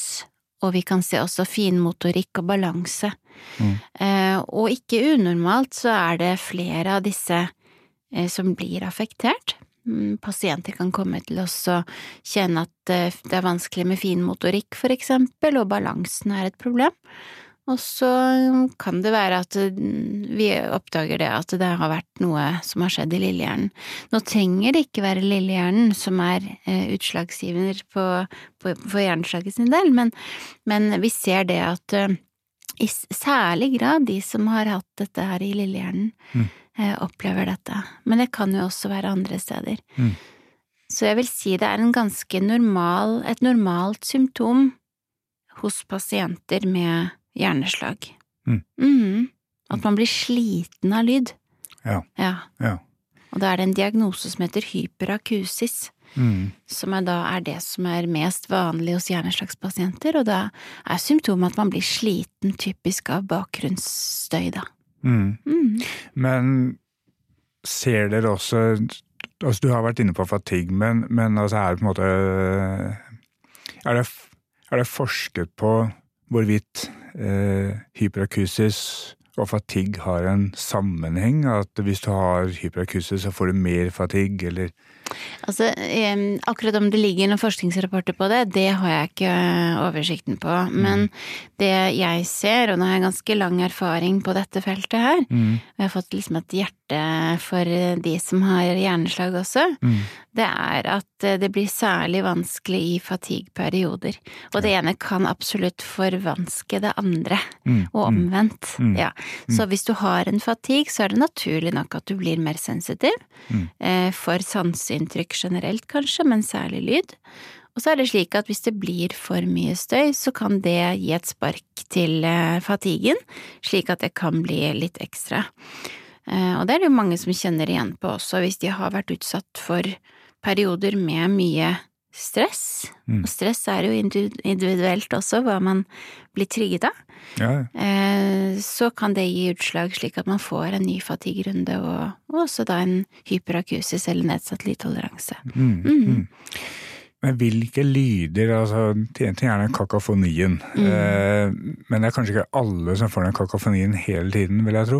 og vi kan se også finmotorikk og balanse. Mm. Eh, Og ikke unormalt så er det flere av disse eh, som blir affektert. Mm, Pasienter kan komme til oss og kjenne at det er vanskelig med finmotorikk, for eksempel, og balansen er et problem. Og så kan det være at mm, vi oppdager det at det har vært noe som har skjedd i lillehjernen. Nå trenger det ikke være lillehjernen som er eh, utslagsgiver på, på, for hjerneslaget sin del, men, men vi ser det at eh, i særlig grad de som har hatt dette her i lillehjernen, Mm. eh, opplever dette. Men det kan jo også være andre steder. Mm. Så jeg vil si det er en ganske normal, et normalt symptom hos pasienter med hjerneslag. Mm. Mm. At man blir sliten av lyd. Ja. Ja. Ja. Og da er det en diagnose som heter hyperakusis, Mm. som er da er det som er mest vanlig hos hjerneslagspasienter, og da er symptomet at man blir sliten typisk av bakgrunnsstøy, da. Mm. Mm. Men ser dere også altså Du har vært inne på fatigue, men, men altså er det på en måte Er det, er det forsket på hvorvidt eh, hyperakusis og fatigue har en sammenheng? At hvis du har hyperakusis, så får du mer fatigue, eller Altså, eh, akkurat om det ligger noen forskningsrapporter på det, det har jeg ikke oversikten på. Men det jeg ser, og nå har jeg ganske lang erfaring på dette feltet her, Mm. og jeg har fått liksom et hjerte for de som har hjerneslag også, Mm. det er at det blir særlig vanskelig i fatigue-perioder. Og det ene kan absolutt forvanske det andre, Mm. og Mm. omvendt. Mm. Ja. Så hvis du har en fatigue, så er det naturlig nok at du blir mer sensitiv Mm. eh, for sanseinntrykk generelt, kanskje, men særlig lyd. Og så er det slik at hvis det blir for mye støy, så kan det gi et spark til eh, fatiguen, slik at det kan bli litt ekstra. Eh, og det er det jo mange som kjenner igjen på også, hvis de har vært utsatt for perioder med mye stress. Mm. Og stress er jo individuelt også, hva man blir trigget av. Ja, Eh, så kan det gi utslag slik at man får en ny fatigrunde og, og også da en hyperakusis eller nedsatt lydtoleranse. Mm, Mhm. mm. Men hvilke lyder altså, En ting er den kakofonien, Mm. eh, men det er kanskje ikke alle som får den kakofonien hele tiden, vil jeg tro?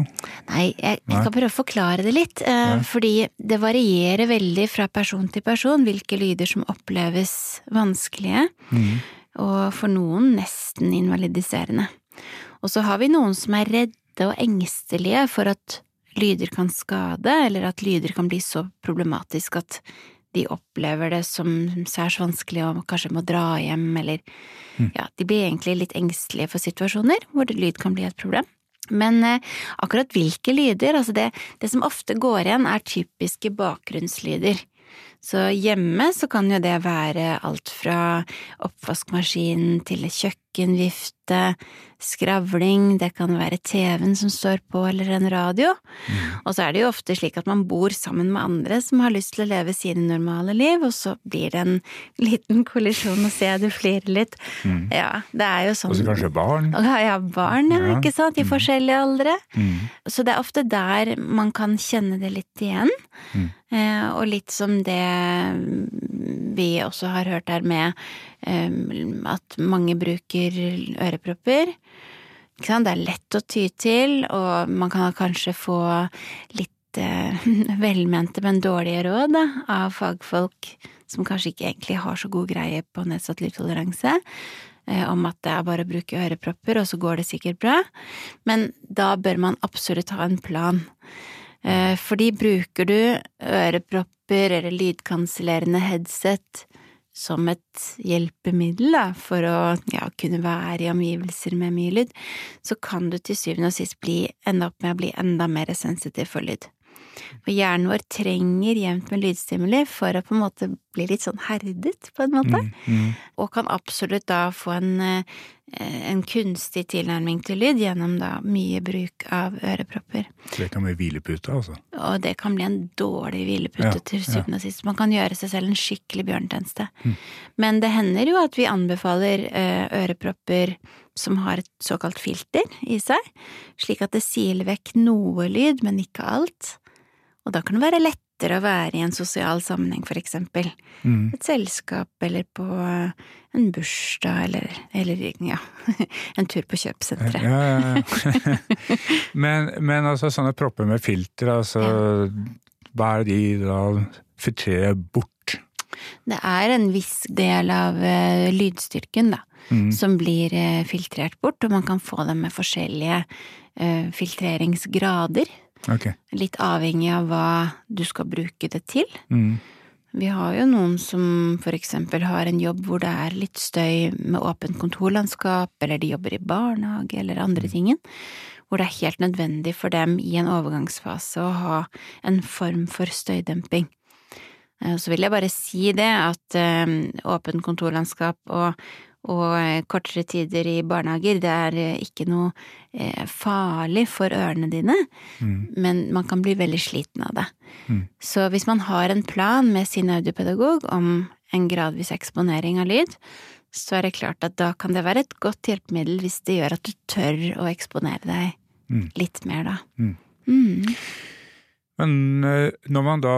Nei, jeg, jeg skal prøve å forklare det litt, eh, Ja. fordi det varierer veldig fra person til person hvilke lyder som oppleves vanskelige, Mm. og for noen nesten invalidiserende. Og så har vi noen som er redde og engstelige for at lyder kan skade, eller at lyder kan bli så problematisk at de opplever det som særs vanskelig og kanskje må dra hjem, eller ja, de blir egentlig litt engstelige for situasjoner hvor lyd kan bli et problem. Men eh, akkurat hvilke lyder, altså det, det som ofte går igjen er typiske bakgrunnslyder. Så hjemme så kan jo det være alt fra oppvaskmaskinen til kjøkkenvifte, skravling, det kan være TV-en som står på eller en radio. Og så er det jo ofte slik at man bor sammen med andre som har lyst til å leve sine normale liv, og så blir det en liten kollisjon og se du flirer litt. Ja, det er jo sånn. Og så kanskje barn? Ja, barn, ja, Ja. ikke sant, i forskjellige aldre. Mm. Så det er ofte der man kan kjenne det litt igjen. Mm. Eh, og litt som det vi også har hørt her med eh, at mange bruker ørepropper. Ikke sant? Det er lett å ty til, og man kan kanskje få litt eh, velmente, men dårlige råd da, av fagfolk som kanskje ikke egentlig har så god greie på nedsatt lydtoleranse eh, om at det er bare å bruke ørepropper, og så går det sikkert bra. Men da bør man absolutt ha en plan. Eh, Fordi bruker du ørepropper eller lydkansellerende headset som et hjelpemiddel da, for å ja, kunne være i omgivelser med mye lyd, så kan du til syvende og sist bli, ende opp med å bli enda mer sensitiv for lyd. For hjernen vår trenger jevnt med lydstimuli for å på en måte bli litt sånn herdet, på en måte. Mm. Mm. Og kan absolutt da få en, eh, en kunstig tilnærming til lyd gjennom da mye bruk av ørepropper. Det kan bli hvilepute, altså. Og det kan bli en dårlig hvilepute Ja, til ja. syvende og sist. Man kan gjøre seg selv en skikkelig bjørnetjeneste. Men det hender jo at vi anbefaler eh, ørepropper som har et såkalt filter i seg, slik at det siler vekk noe lyd, men ikke alt. Og da kan det være lettere å være i en sosial sammenheng, for eksempel. Mm. Et selskap, eller på eh, en bursdag, eller, eller ja, en tur på kjøpesenteret. Ja, ja, ja. men, men altså sånne propper med filter, altså hva er de da filtrerer bort? Det er en viss del av eh, lydstyrken, da, Mm. som blir eh, filtrert bort, og man kan få dem med forskjellige filtreringsgrader. Ok. Litt avhengig av hva du skal bruke det til. Mm. Vi har jo noen som for eksempel har en jobb hvor det er litt støy med åpent kontorlandskap, eller de jobber i barnehage eller andre tingen, hvor det er helt nødvendig for dem i en overgangsfase å ha en form for støydemping. Eh, Så vil jeg bare si det at eh, åpent kontorlandskap og, og eh, kortere tider i barnehager, det er eh, ikke noe eh, farlig for ørene dine, Mm. men man kan bli veldig sliten av det. Mm. Så hvis man har en plan med sin audiopedagog om en gradvis eksponering av lyd, så er det klart at da kan det være et godt hjelpemiddel hvis det gjør at du tør å eksponere deg Mm. litt mer, da. Mm. Men eh, når man da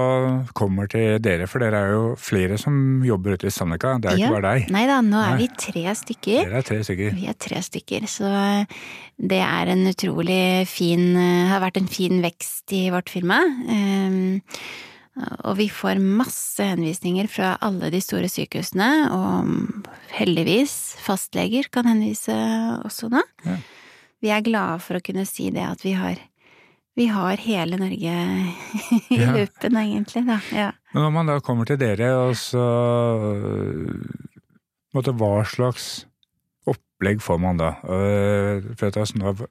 kommer til dere, for dere er jo flere som jobber ute i Sandvika, det er Ja. ikke bare deg. Nei da, nå er Nei. vi tre stykker. Dere er tre stykker. Vi er tre stykker, så det er en utrolig fin Har vært en fin vekst i vårt firma. Og vi får masse henvisninger fra alle de store sykehusene, og heldigvis fastleger kan henvise også nå. Ja. Vi er glade for å kunne si det at vi har vi har hele Norge i Ja. loopen, egentlig, da. Ja. Men når man da kommer til dere, og så måtte, Hva slags opplegg får man da? Eh, For at jeg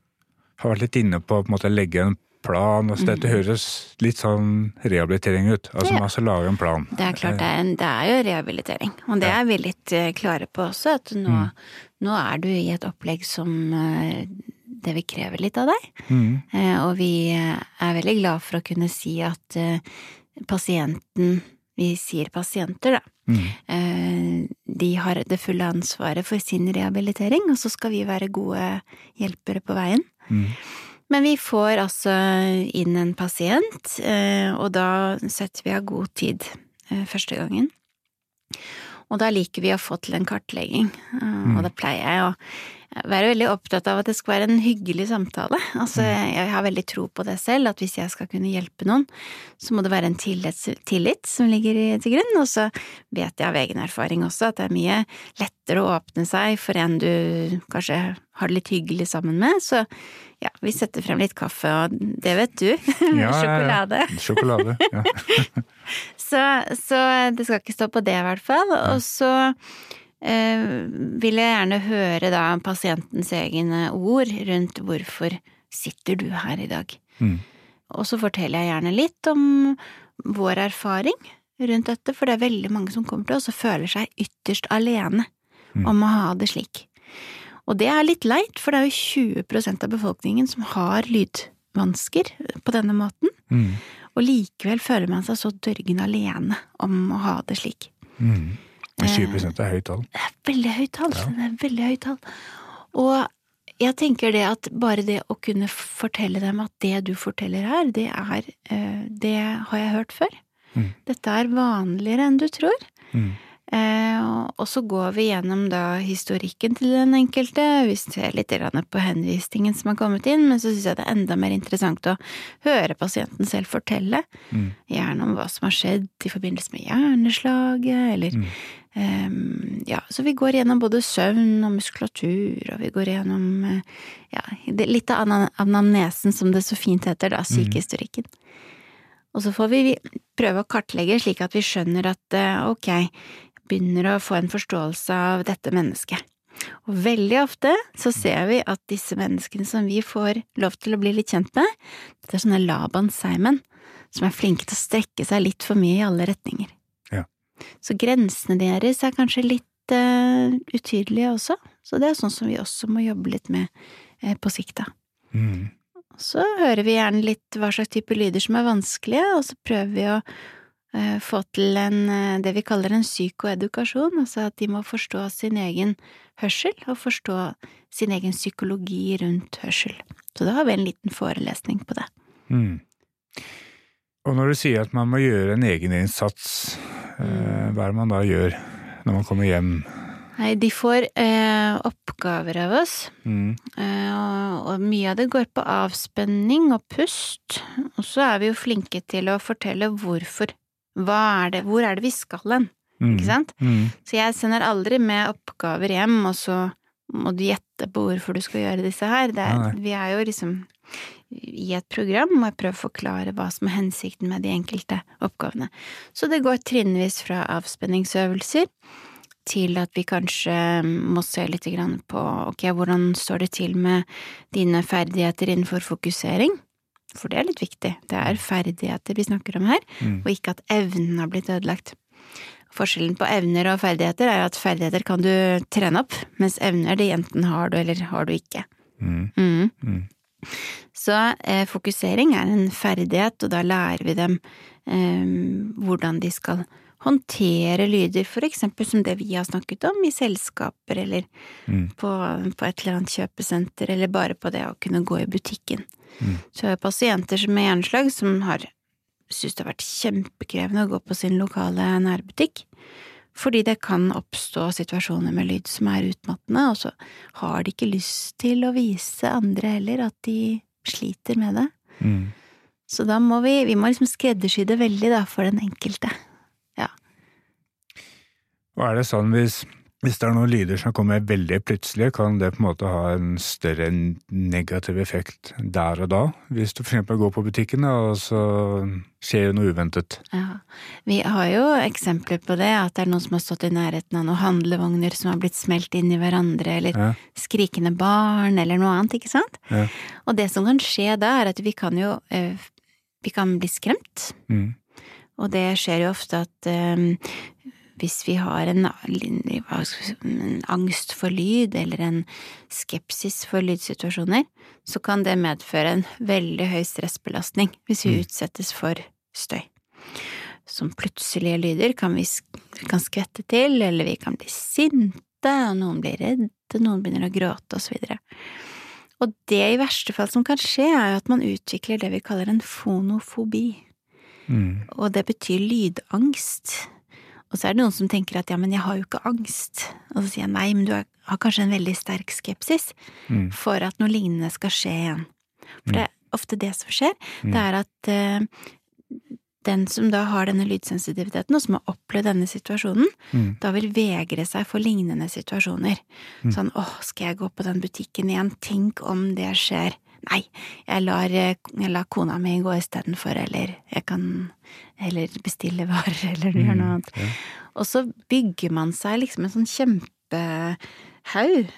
har vært litt inne på på en måte legge en plan. Altså, Dette høres litt sånn rehabilitering ut. Altså Ja. man skal lage en plan. Det er klart, det er, en, det er jo rehabilitering, og det Ja. er vi litt eh, klare på også, at nå, Mm. nå er du i et opplegg som eh, det vil kreve litt av deg, Mm. Eh, og vi eh, er veldig glad for å kunne si at eh, pasienten, vi sier pasienter da, Mm. de har det fulle ansvaret for sin rehabilitering, og så skal vi være gode hjelpere på veien. Mm. Men vi får altså inn en pasient, og da setter vi av god tid første gangen. Og da liker vi å få til en kartlegging, og da pleier jeg å være veldig opptatt av at det skal være en hyggelig samtale. Altså, jeg har veldig tro på det selv, at hvis jeg skal kunne hjelpe noen, så må det være en tillit, tillit som ligger til grunn, og så vet jeg av egen erfaring også at det er mye lettere å åpne seg for en du kanskje har det litt hyggelig sammen med, så ja, vi setter frem litt kaffe, og det vet du. Ja. Sjokolade. Sjokolade. Ja. Så, så det skal ikke stå på det, i hvert fall. Og så vil jeg gjerne høre da pasientens egne ord rundt hvorfor sitter du her i dag. Mm. Og så forteller jeg gjerne litt om vår erfaring rundt dette, for det er veldig mange som kommer til oss og føler seg ytterst alene Mm. om å ha det slik. Og det er litt leit, for det er jo 20% av befolkningen som har lydvansker på denne måten. Mm. Og likevel føler man seg så dørgende alene om å ha det slik. Mm. Men 20 er høyt tall. Det er veldig høyt tall. Ja. Det er veldig høyt tall. Og jeg tenker det at bare det å kunne fortelle dem at det du forteller her, det er eh, Det har jeg hørt før. Mm. Dette er vanligere enn du tror. Mm. Eh, og- så går vi gjennom da historikken til den enkelte, vi ser litt på henvisningen som har kommet inn, men så syns jeg det er enda mer interessant å høre pasienten selv fortelle, Mm. gjerne om hva som har skjedd i forbindelse med hjerneslaget, eller Mm. um, ja, så vi går gjennom både søvn og muskulatur, og vi går gjennom eh, ja, litt av anamnesen, som det så fint heter, da, sykehistorikken. Og så får vi prøve å kartlegge slik at vi skjønner at eh, ok, begynner å få en forståelse av dette mennesket. Og veldig ofte så ser vi at disse menneskene som vi får lov til å bli litt kjent med, det er sånne Laban Simon, som er flinke til å strekke seg litt for mye i alle retninger. Så grensene deres er kanskje litt uh, utydelige også, så det er sånn som vi også må jobbe litt med uh, på sikt, da. Mm. Så hører vi gjerne litt hva slags type lyder som er vanskelige, og så prøver vi å få til en, eh, det vi kaller en psykoedukasjon, altså at de må forstå sin egen hørsel, og forstå sin egen psykologi rundt hørsel. Så da har vi en liten forelesning på det. Mm. Og når du sier at man må gjøre en egeninnsats, mm. hva er det man da gjør når man kommer hjem? Nei, de får eh, oppgaver av oss, Mm. Eh, og, og mye av det går på avspenning og pust, og så er vi jo flinke til å fortelle hvorfor. Er det, hvor er det vi skal hen, Mm. ikke sant? Mm. Så jeg sender aldri med oppgaver hjem, og så må du gjette på hvorfor du skal gjøre disse her. Det er, vi er jo liksom i et program, og jeg prøver å forklare hva som er hensikten med de enkelte oppgavene. Så det går trinnvis fra avspenningsøvelser til at vi kanskje må se litt på ok, hvordan står det til med dine ferdigheter innenfor fokusering? For det er litt viktig. Det er ferdigheter vi snakker om her, Mm. og ikke at evnen har blitt ødelagt. Forskjellen på evner og ferdigheter er at ferdigheter kan du trene opp, mens evner det enten har du eller har du ikke. Mm. Mm. Mm. Så eh, fokusering er en ferdighet, og da lærer vi dem eh, hvordan de skal håndtere lyder, for eksempel som det vi har snakket om i selskaper eller Mm. på, på et eller annet kjøpesenter, eller bare på det å kunne gå i butikken. Mm. Så har jeg pasienter med hjerneslag som har syntes det har vært kjempekrevende å gå på sin lokale nærbutikk, fordi det kan oppstå situasjoner med lyd som er utmattende, og så har de ikke lyst til å vise andre heller at de sliter med det. Mm. Så da må vi, vi må liksom skreddersy det veldig da, for den enkelte. Og er det sånn hvis, hvis det er noen lyder som kommer veldig plutselig, kan det på en måte ha en større negativ effekt der og da? Hvis du eksempel går på butikken, og så skjer noe uventet. Ja. Vi har jo eksempler på det, at det er noen som har stått i nærheten av noen handlevogner som har blitt smelt inn i hverandre, eller Ja. skrikende barn, eller noe annet, ikke sant? Ja. Og det som kan skje da, er at vi kan jo eh, Vi kan bli skremt, Mm. og det skjer jo ofte at eh, hvis vi har en, en angst for lyd, eller en skepsis for lydsituasjoner, så kan det medføre en veldig høy stressbelastning hvis vi Mm. utsettes for støy. Som plutselige lyder kan vi, vi kan skvette til, eller vi kan bli sinte, og noen blir redde, noen begynner å gråte, og så videre. Og det i verste fall som kan skje, er jo at man utvikler det vi kaller en fonofobi Mm. og det betyr lydangst. Og så er det noen som tenker at ja, men jeg har jo ikke angst. Og så sier jeg nei, men du har, kanskje en veldig sterk skepsis Mm. for at noe lignende skal skje igjen. For det er ofte det som skjer. Mm. Det er at uh, den som da har denne lydsensitiviteten, og som har opplevd denne situasjonen, Mm. da vil vegre seg for lignende situasjoner. Mm. Sånn åh, skal jeg gå på den butikken igjen, tenk om det skjer. Nei, jeg lar, eh, jeg lar kona mi gå istedenfor, eller jeg kan heller bestille varer, eller gjøre noe annet. Mm. Ja. Og så bygger man seg liksom en sånn kjempehaug,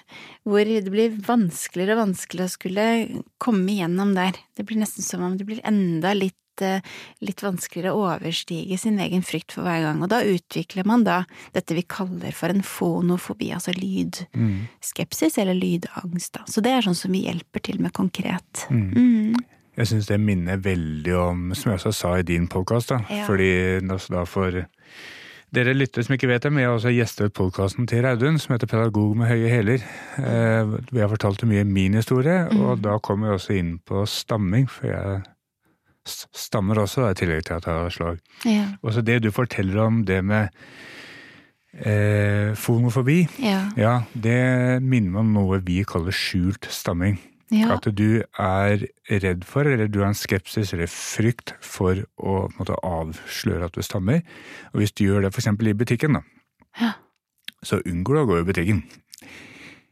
hvor det blir vanskeligere og vanskeligere å skulle komme igjennom der. Det blir nesten som om det blir enda litt, eh, litt vanskeligere å overstige sin egen frykt for hver gang. Og da utvikler man da dette vi kaller for en fonofobi, altså lydskepsis eller lydangst. Da. Så det er sånn som vi hjelper til med konkret. Mm. Mm. Jeg syns det minner veldig om, som jeg også sa i din podkast, da. Ja. Fordi da for dere lyttere som ikke vet det, men jeg har også gjestet podkasten til Raudun, som heter Pedagog med høye hæler. Eh, vi har fortalt mye min historie, Mm. og da kommer vi også inn på stamming, for jeg stammer også, da, i tillegg til at jeg har slag. Ja. Og så det du forteller om det med eh, fonofobi, Ja. ja, det minner meg om noe vi kaller skjult stamming. ja. At du er redd for, eller du har en skepsis eller frykt for å måte, avsløre at du stammer. Og hvis du gjør det f.eks. i butikken, da, Ja. så unngår du å gå i butikken.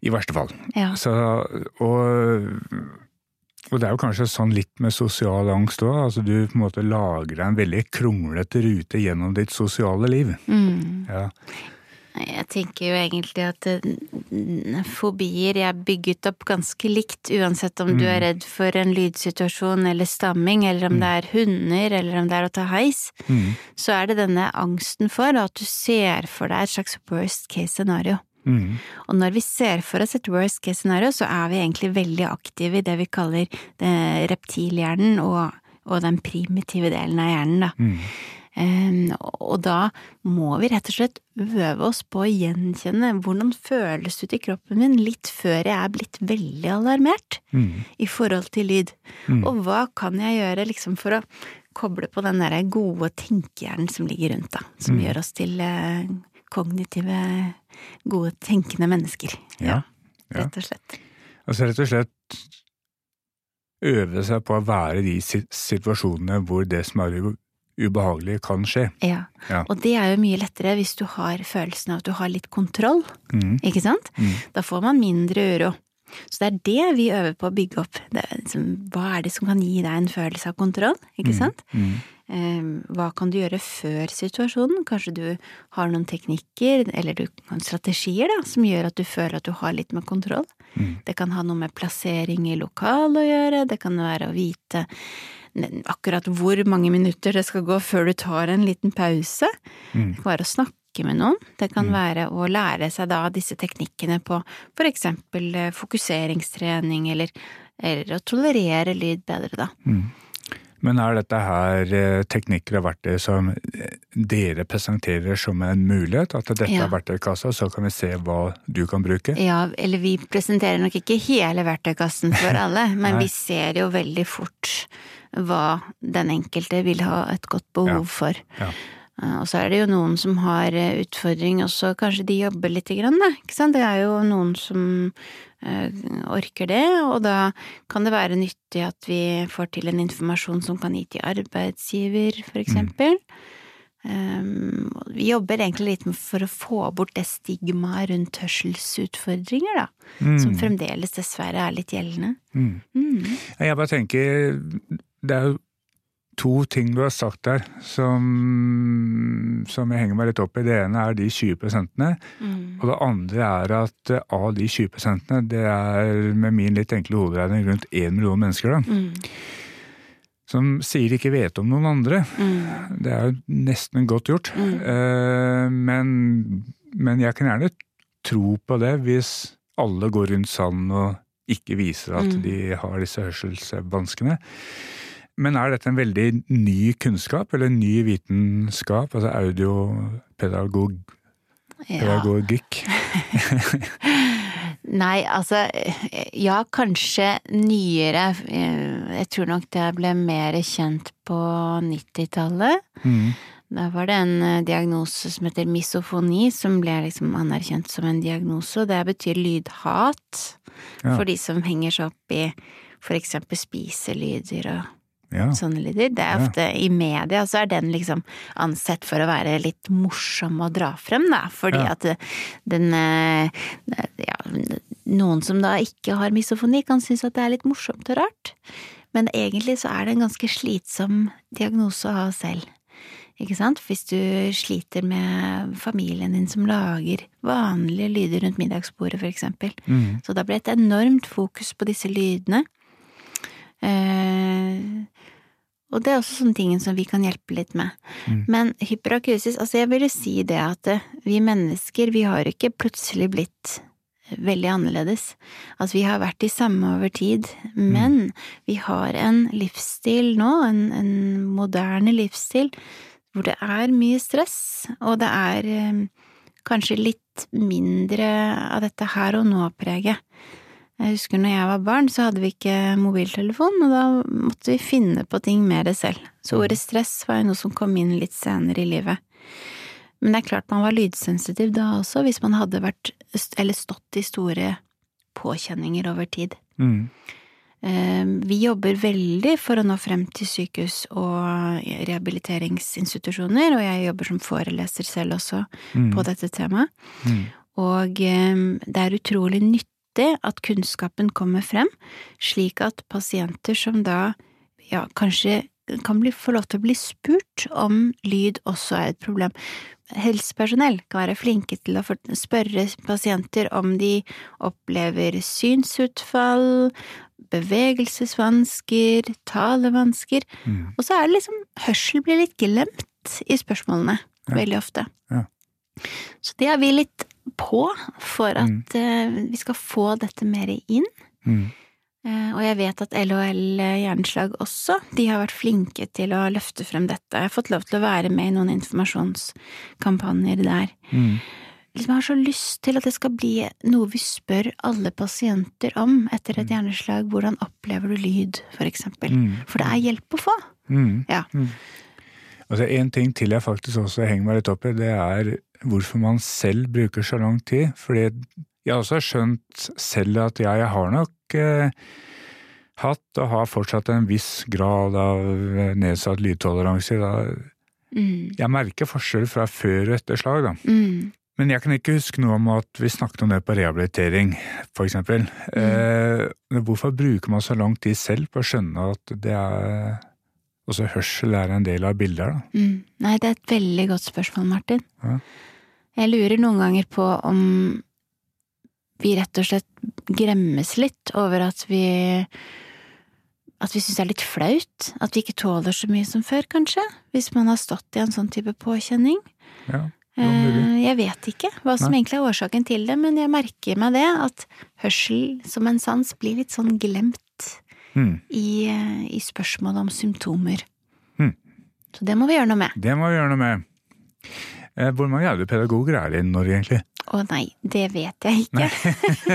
I verste fall. ja. Så, og, og det er jo kanskje sånn litt med sosial angst òg. Altså du på en måte lager deg en veldig kronglete rute gjennom ditt sosiale liv. Mm. Ja. Jeg tenker jo egentlig at eh, fobier er bygget opp ganske likt, uansett om du er redd for en lydsituasjon eller stamming, eller om det er hunder, eller om det er å ta heis, Mm. så er det denne angsten for at du ser for deg et slags worst case scenario. Mm. Og når vi ser for oss et worst case scenario, så er vi egentlig veldig aktive i det vi kaller det reptilhjernen og, og den primitive delen av hjernen, da. Mm. Um, og da må vi rett og slett øve oss på å gjenkjenne hvordan føles ut i kroppen min litt før jeg er blitt veldig alarmert Mm. i forhold til lyd. Mm. Og hva kan jeg gjøre liksom for å koble på den derre gode tenkehjernen som ligger rundt, da. Som Mm. gjør oss til eh, kognitive, gode tenkende mennesker. Ja. ja. Rett og slett. Altså rett og slett øve seg på å være i de situasjonene hvor det som er ubehagelig, kan skje. Ja. Ja. Og det er jo mye lettere hvis du har følelsen av at du har litt kontroll, Mm. ikke sant? Mm. Da får man mindre uro. Så det er det vi øver på å bygge opp. Det er liksom, hva er det som kan gi deg en følelse av kontroll, ikke sant? Mm. Eh, hva kan du gjøre før situasjonen? Kanskje du har noen teknikker, eller du noen strategier, da, som gjør at du føler at du har litt med kontroll. Mm. Det kan ha noe med plassering i lokalet å gjøre, det kan være å vite akkurat hvor mange minutter det skal gå før du tar en liten pause. Mm. Det kan være å snakke med noen. Det kan være å lære seg da disse teknikkene på for eksempel eh, fokuseringstrening, eller, eller å tolerere lyd bedre, da. Men er dette her eh, teknikker og verktøy som eh, dere presenterer som en mulighet? At dette Ja. er verktøykassa, så kan vi se hva du kan bruke? Ja, eller vi presenterer nok ikke hele verktøykassen for alle, men vi ser jo veldig fort hva den enkelte vil ha et godt behov for. Ja. Og så er det jo noen som har eh, utfordring, og så kanskje de jobber lite grann, da. Ikke sant? Det er jo noen som eh, orker det, og da kan det være nyttig at vi får til en informasjon som kan gi til arbeidsgiver, for eksempel. Um, vi jobber egentlig litt for å få bort det stigmaet rundt hørselsutfordringer, da. Som Mm. fremdeles dessverre er litt gjeldende. Mm. Mm. Jeg bare tenker Det er jo to ting du har sagt der som, som jeg henger meg litt opp i. Det ene er de 20 prosentene, Mm. og det andre er at eh, av de 20 prosentene, det er med min litt enkle hoderegning rundt én million mennesker, da, Mm. som sier de ikke vet om noen andre. Mm. Det er jo nesten godt gjort. Mm. Eh, men, men jeg kan gjerne tro på det hvis alle går rundt sanden og ikke viser at Mm. de har disse hørselsvanskene. Men er dette en veldig ny kunnskap, eller en ny vitenskap? Altså audiopedagog, Ja. Nei, altså Ja, kanskje nyere. Eh, Jeg tror nok det ble mer kjent på 90-tallet. Mm. Da var det en eh, diagnose som heter misofoni, som ble liksom anerkjent som en diagnose, og det betyr lydhat. Ja. For de som henger seg opp i for eksempel spiselyder og Ja. sånne lyder. Det er Ja. ofte i media, så er den liksom ansett for å være litt morsom å dra frem, da. Fordi Ja. at eh, den eh, Ja, noen som da ikke har misofoni, kan synes at det er litt morsomt og rart. Men egentlig så er det en ganske slitsom diagnose å ha selv. Ikke sant? Hvis du sliter med familien din som lager vanlige lyder rundt middagsbordet, for eksempel. Mm. Så da blir det et enormt fokus på disse lydene. Eh, og det er også sånne ting som vi kan hjelpe litt med. Mm. Men hyperakusis, altså jeg ville si det at eh, vi mennesker, vi har ikke plutselig blitt veldig annerledes. Altså vi har vært de samme over tid, men vi har en livsstil nå, en, en moderne livsstil, hvor det er mye stress, og det er eh, kanskje litt mindre av dette her og nå-preget. Jeg husker når jeg var barn, så hadde vi ikke mobiltelefon, og da måtte vi finne på ting mer selv. Så ordet stress var jo noe som kom inn litt senere i livet. Men det er klart man var lydsensitiv da også, hvis man hadde vært, eller stått i store påkjenninger over tid. Mm. Eh, Vi jobber veldig for å nå frem til sykehus og rehabiliteringsinstitusjoner, og jeg jobber som foreleser selv også Mm. på dette temaet. Mm. Og eh, det er utrolig nyttig at kunnskapen kommer frem, slik at pasienter som da ja, kanskje kan bli, få lov til å bli spurt om lyd også er et problem. Helsepersonell kan være flinke til å spørre pasienter om de opplever synsutfall, bevegelsesvansker, talevansker, Mm. og så er det liksom hørsel blir litt glemt i spørsmålene, Ja. veldig ofte. Ja. Så det har vi litt på for at Mm. eh, vi skal få dette mer inn. Mm. Eh, og jeg vet at LHL Hjerneslag også, de har vært flinke til å løfte frem dette. Jeg har fått lov til å være med i noen informasjonskampanjer der. Mm. Liksom, jeg har så lyst til at det skal bli noe vi spør alle pasienter om etter et hjerneslag. Hvordan opplever du lyd, for eksempel? Mm. For det er hjelp å få. Mm. Ja. Mm. Altså, en ting til jeg faktisk også henger meg litt opp i, det er hvorfor man selv bruker så lang tid. Fordi jeg har også skjønt selv at jeg har nok eh, hatt og har fortsatt en viss grad av eh, nedsatt lydtoleranse. Mm. Jeg merker forskjell fra før og etter slag, da. Mm. Men jeg kan ikke huske noe om at vi snakket om det på rehabilitering, eksempel. Mm. Eh, hvorfor bruker man så lang tid selv på å skjønne at det er også hørsel er en del av bildet her, da? Mm. Nei, det er et veldig godt spørsmål, Martin. Ja. Jeg lurer noen ganger på om vi rett og slett gremmes litt over at vi at vi syns det er litt flaut, at vi ikke tåler så mye som før, kanskje, hvis man har stått i en sånn type påkjenning. Ja. Eh, Jeg vet ikke hva som Nei. egentlig er årsaken til det, men jeg merker meg det, at hørsel som en sans blir litt sånn glemt Mm. i, eh, i spørsmålet om symptomer. Mm. Så det må vi gjøre noe med. Det må vi gjøre noe med. Eh, Hvor mange audiopedagoger er det i Norge, egentlig? Å nei, det vet jeg ikke.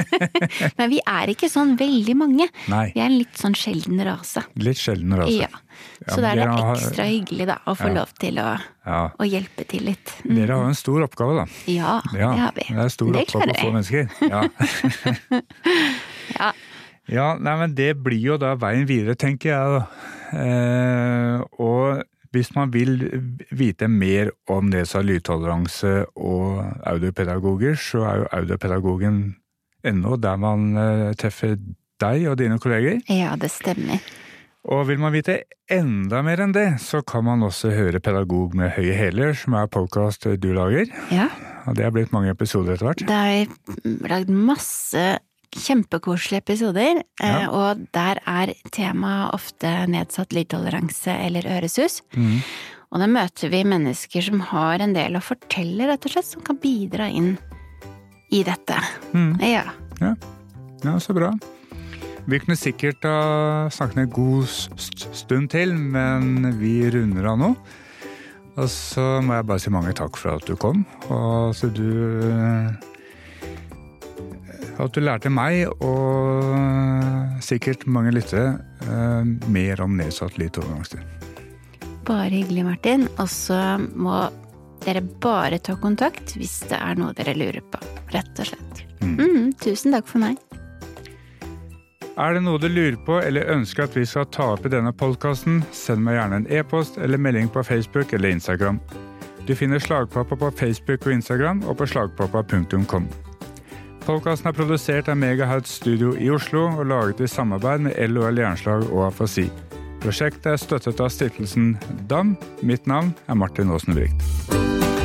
Men vi er ikke sånn veldig mange. Nei, Vi er en litt sånn sjelden rase. litt sjelden rase. Ja. Ja, Så da er det har- ekstra hyggelig da, å få Ja. lov til å, Ja. å hjelpe til litt. Mm. Dere har jo en stor oppgave, da. Ja, Ja, det har vi. Det er en stor Det oppgave å få mennesker. Ja. Ja. Ja, nei, men det blir jo da veien videre, tenker jeg. Eh, og hvis man vil vite mer om nedsatt lydtoleranse og audiopedagoger, så er jo audiopedagogen ennå der man eh, treffer deg og dine kolleger. ja, det stemmer. Og vil man vite enda mer enn det, så kan man også høre Pedagog med høye hæler, som er podkast du lager. Ja. Og det er blitt mange episoder etter hvert. Det er lagd masse kjempekoselige episoder, eh, Ja. og der er temaet ofte nedsatt lydtoleranse eller øresus. Mm. Og da møter vi mennesker som har en del å fortelle, rett og slett, som kan bidra inn i dette. Mm. Ja. Ja, så bra. Vi kunne sikkert ha snakket en god st- stund til, men vi runder av nå. Og så må jeg bare si mange takk for at du kom, og så du At du lærte meg, og sikkert mange lyttere, eh, mer om nedsatt lydtoleranse. Bare hyggelig, Martin. Og så må dere bare ta kontakt hvis det er noe dere lurer på. Rett og slett. Mm, tusen takk for meg. Er det noe du lurer på eller ønsker at vi skal ta opp i denne podkasten, send meg gjerne en e-post eller melding på Facebook eller Instagram. Du finner Slagpappa på Facebook og Instagram og på slagpappa.com. Podkasten er produsert av Megahertz Studio i Oslo og laget i samarbeid med LOL Jernslag og Afasi. Prosjektet er støttet av stiftelsen DAM. Mitt navn er Martin Aasen Bricht.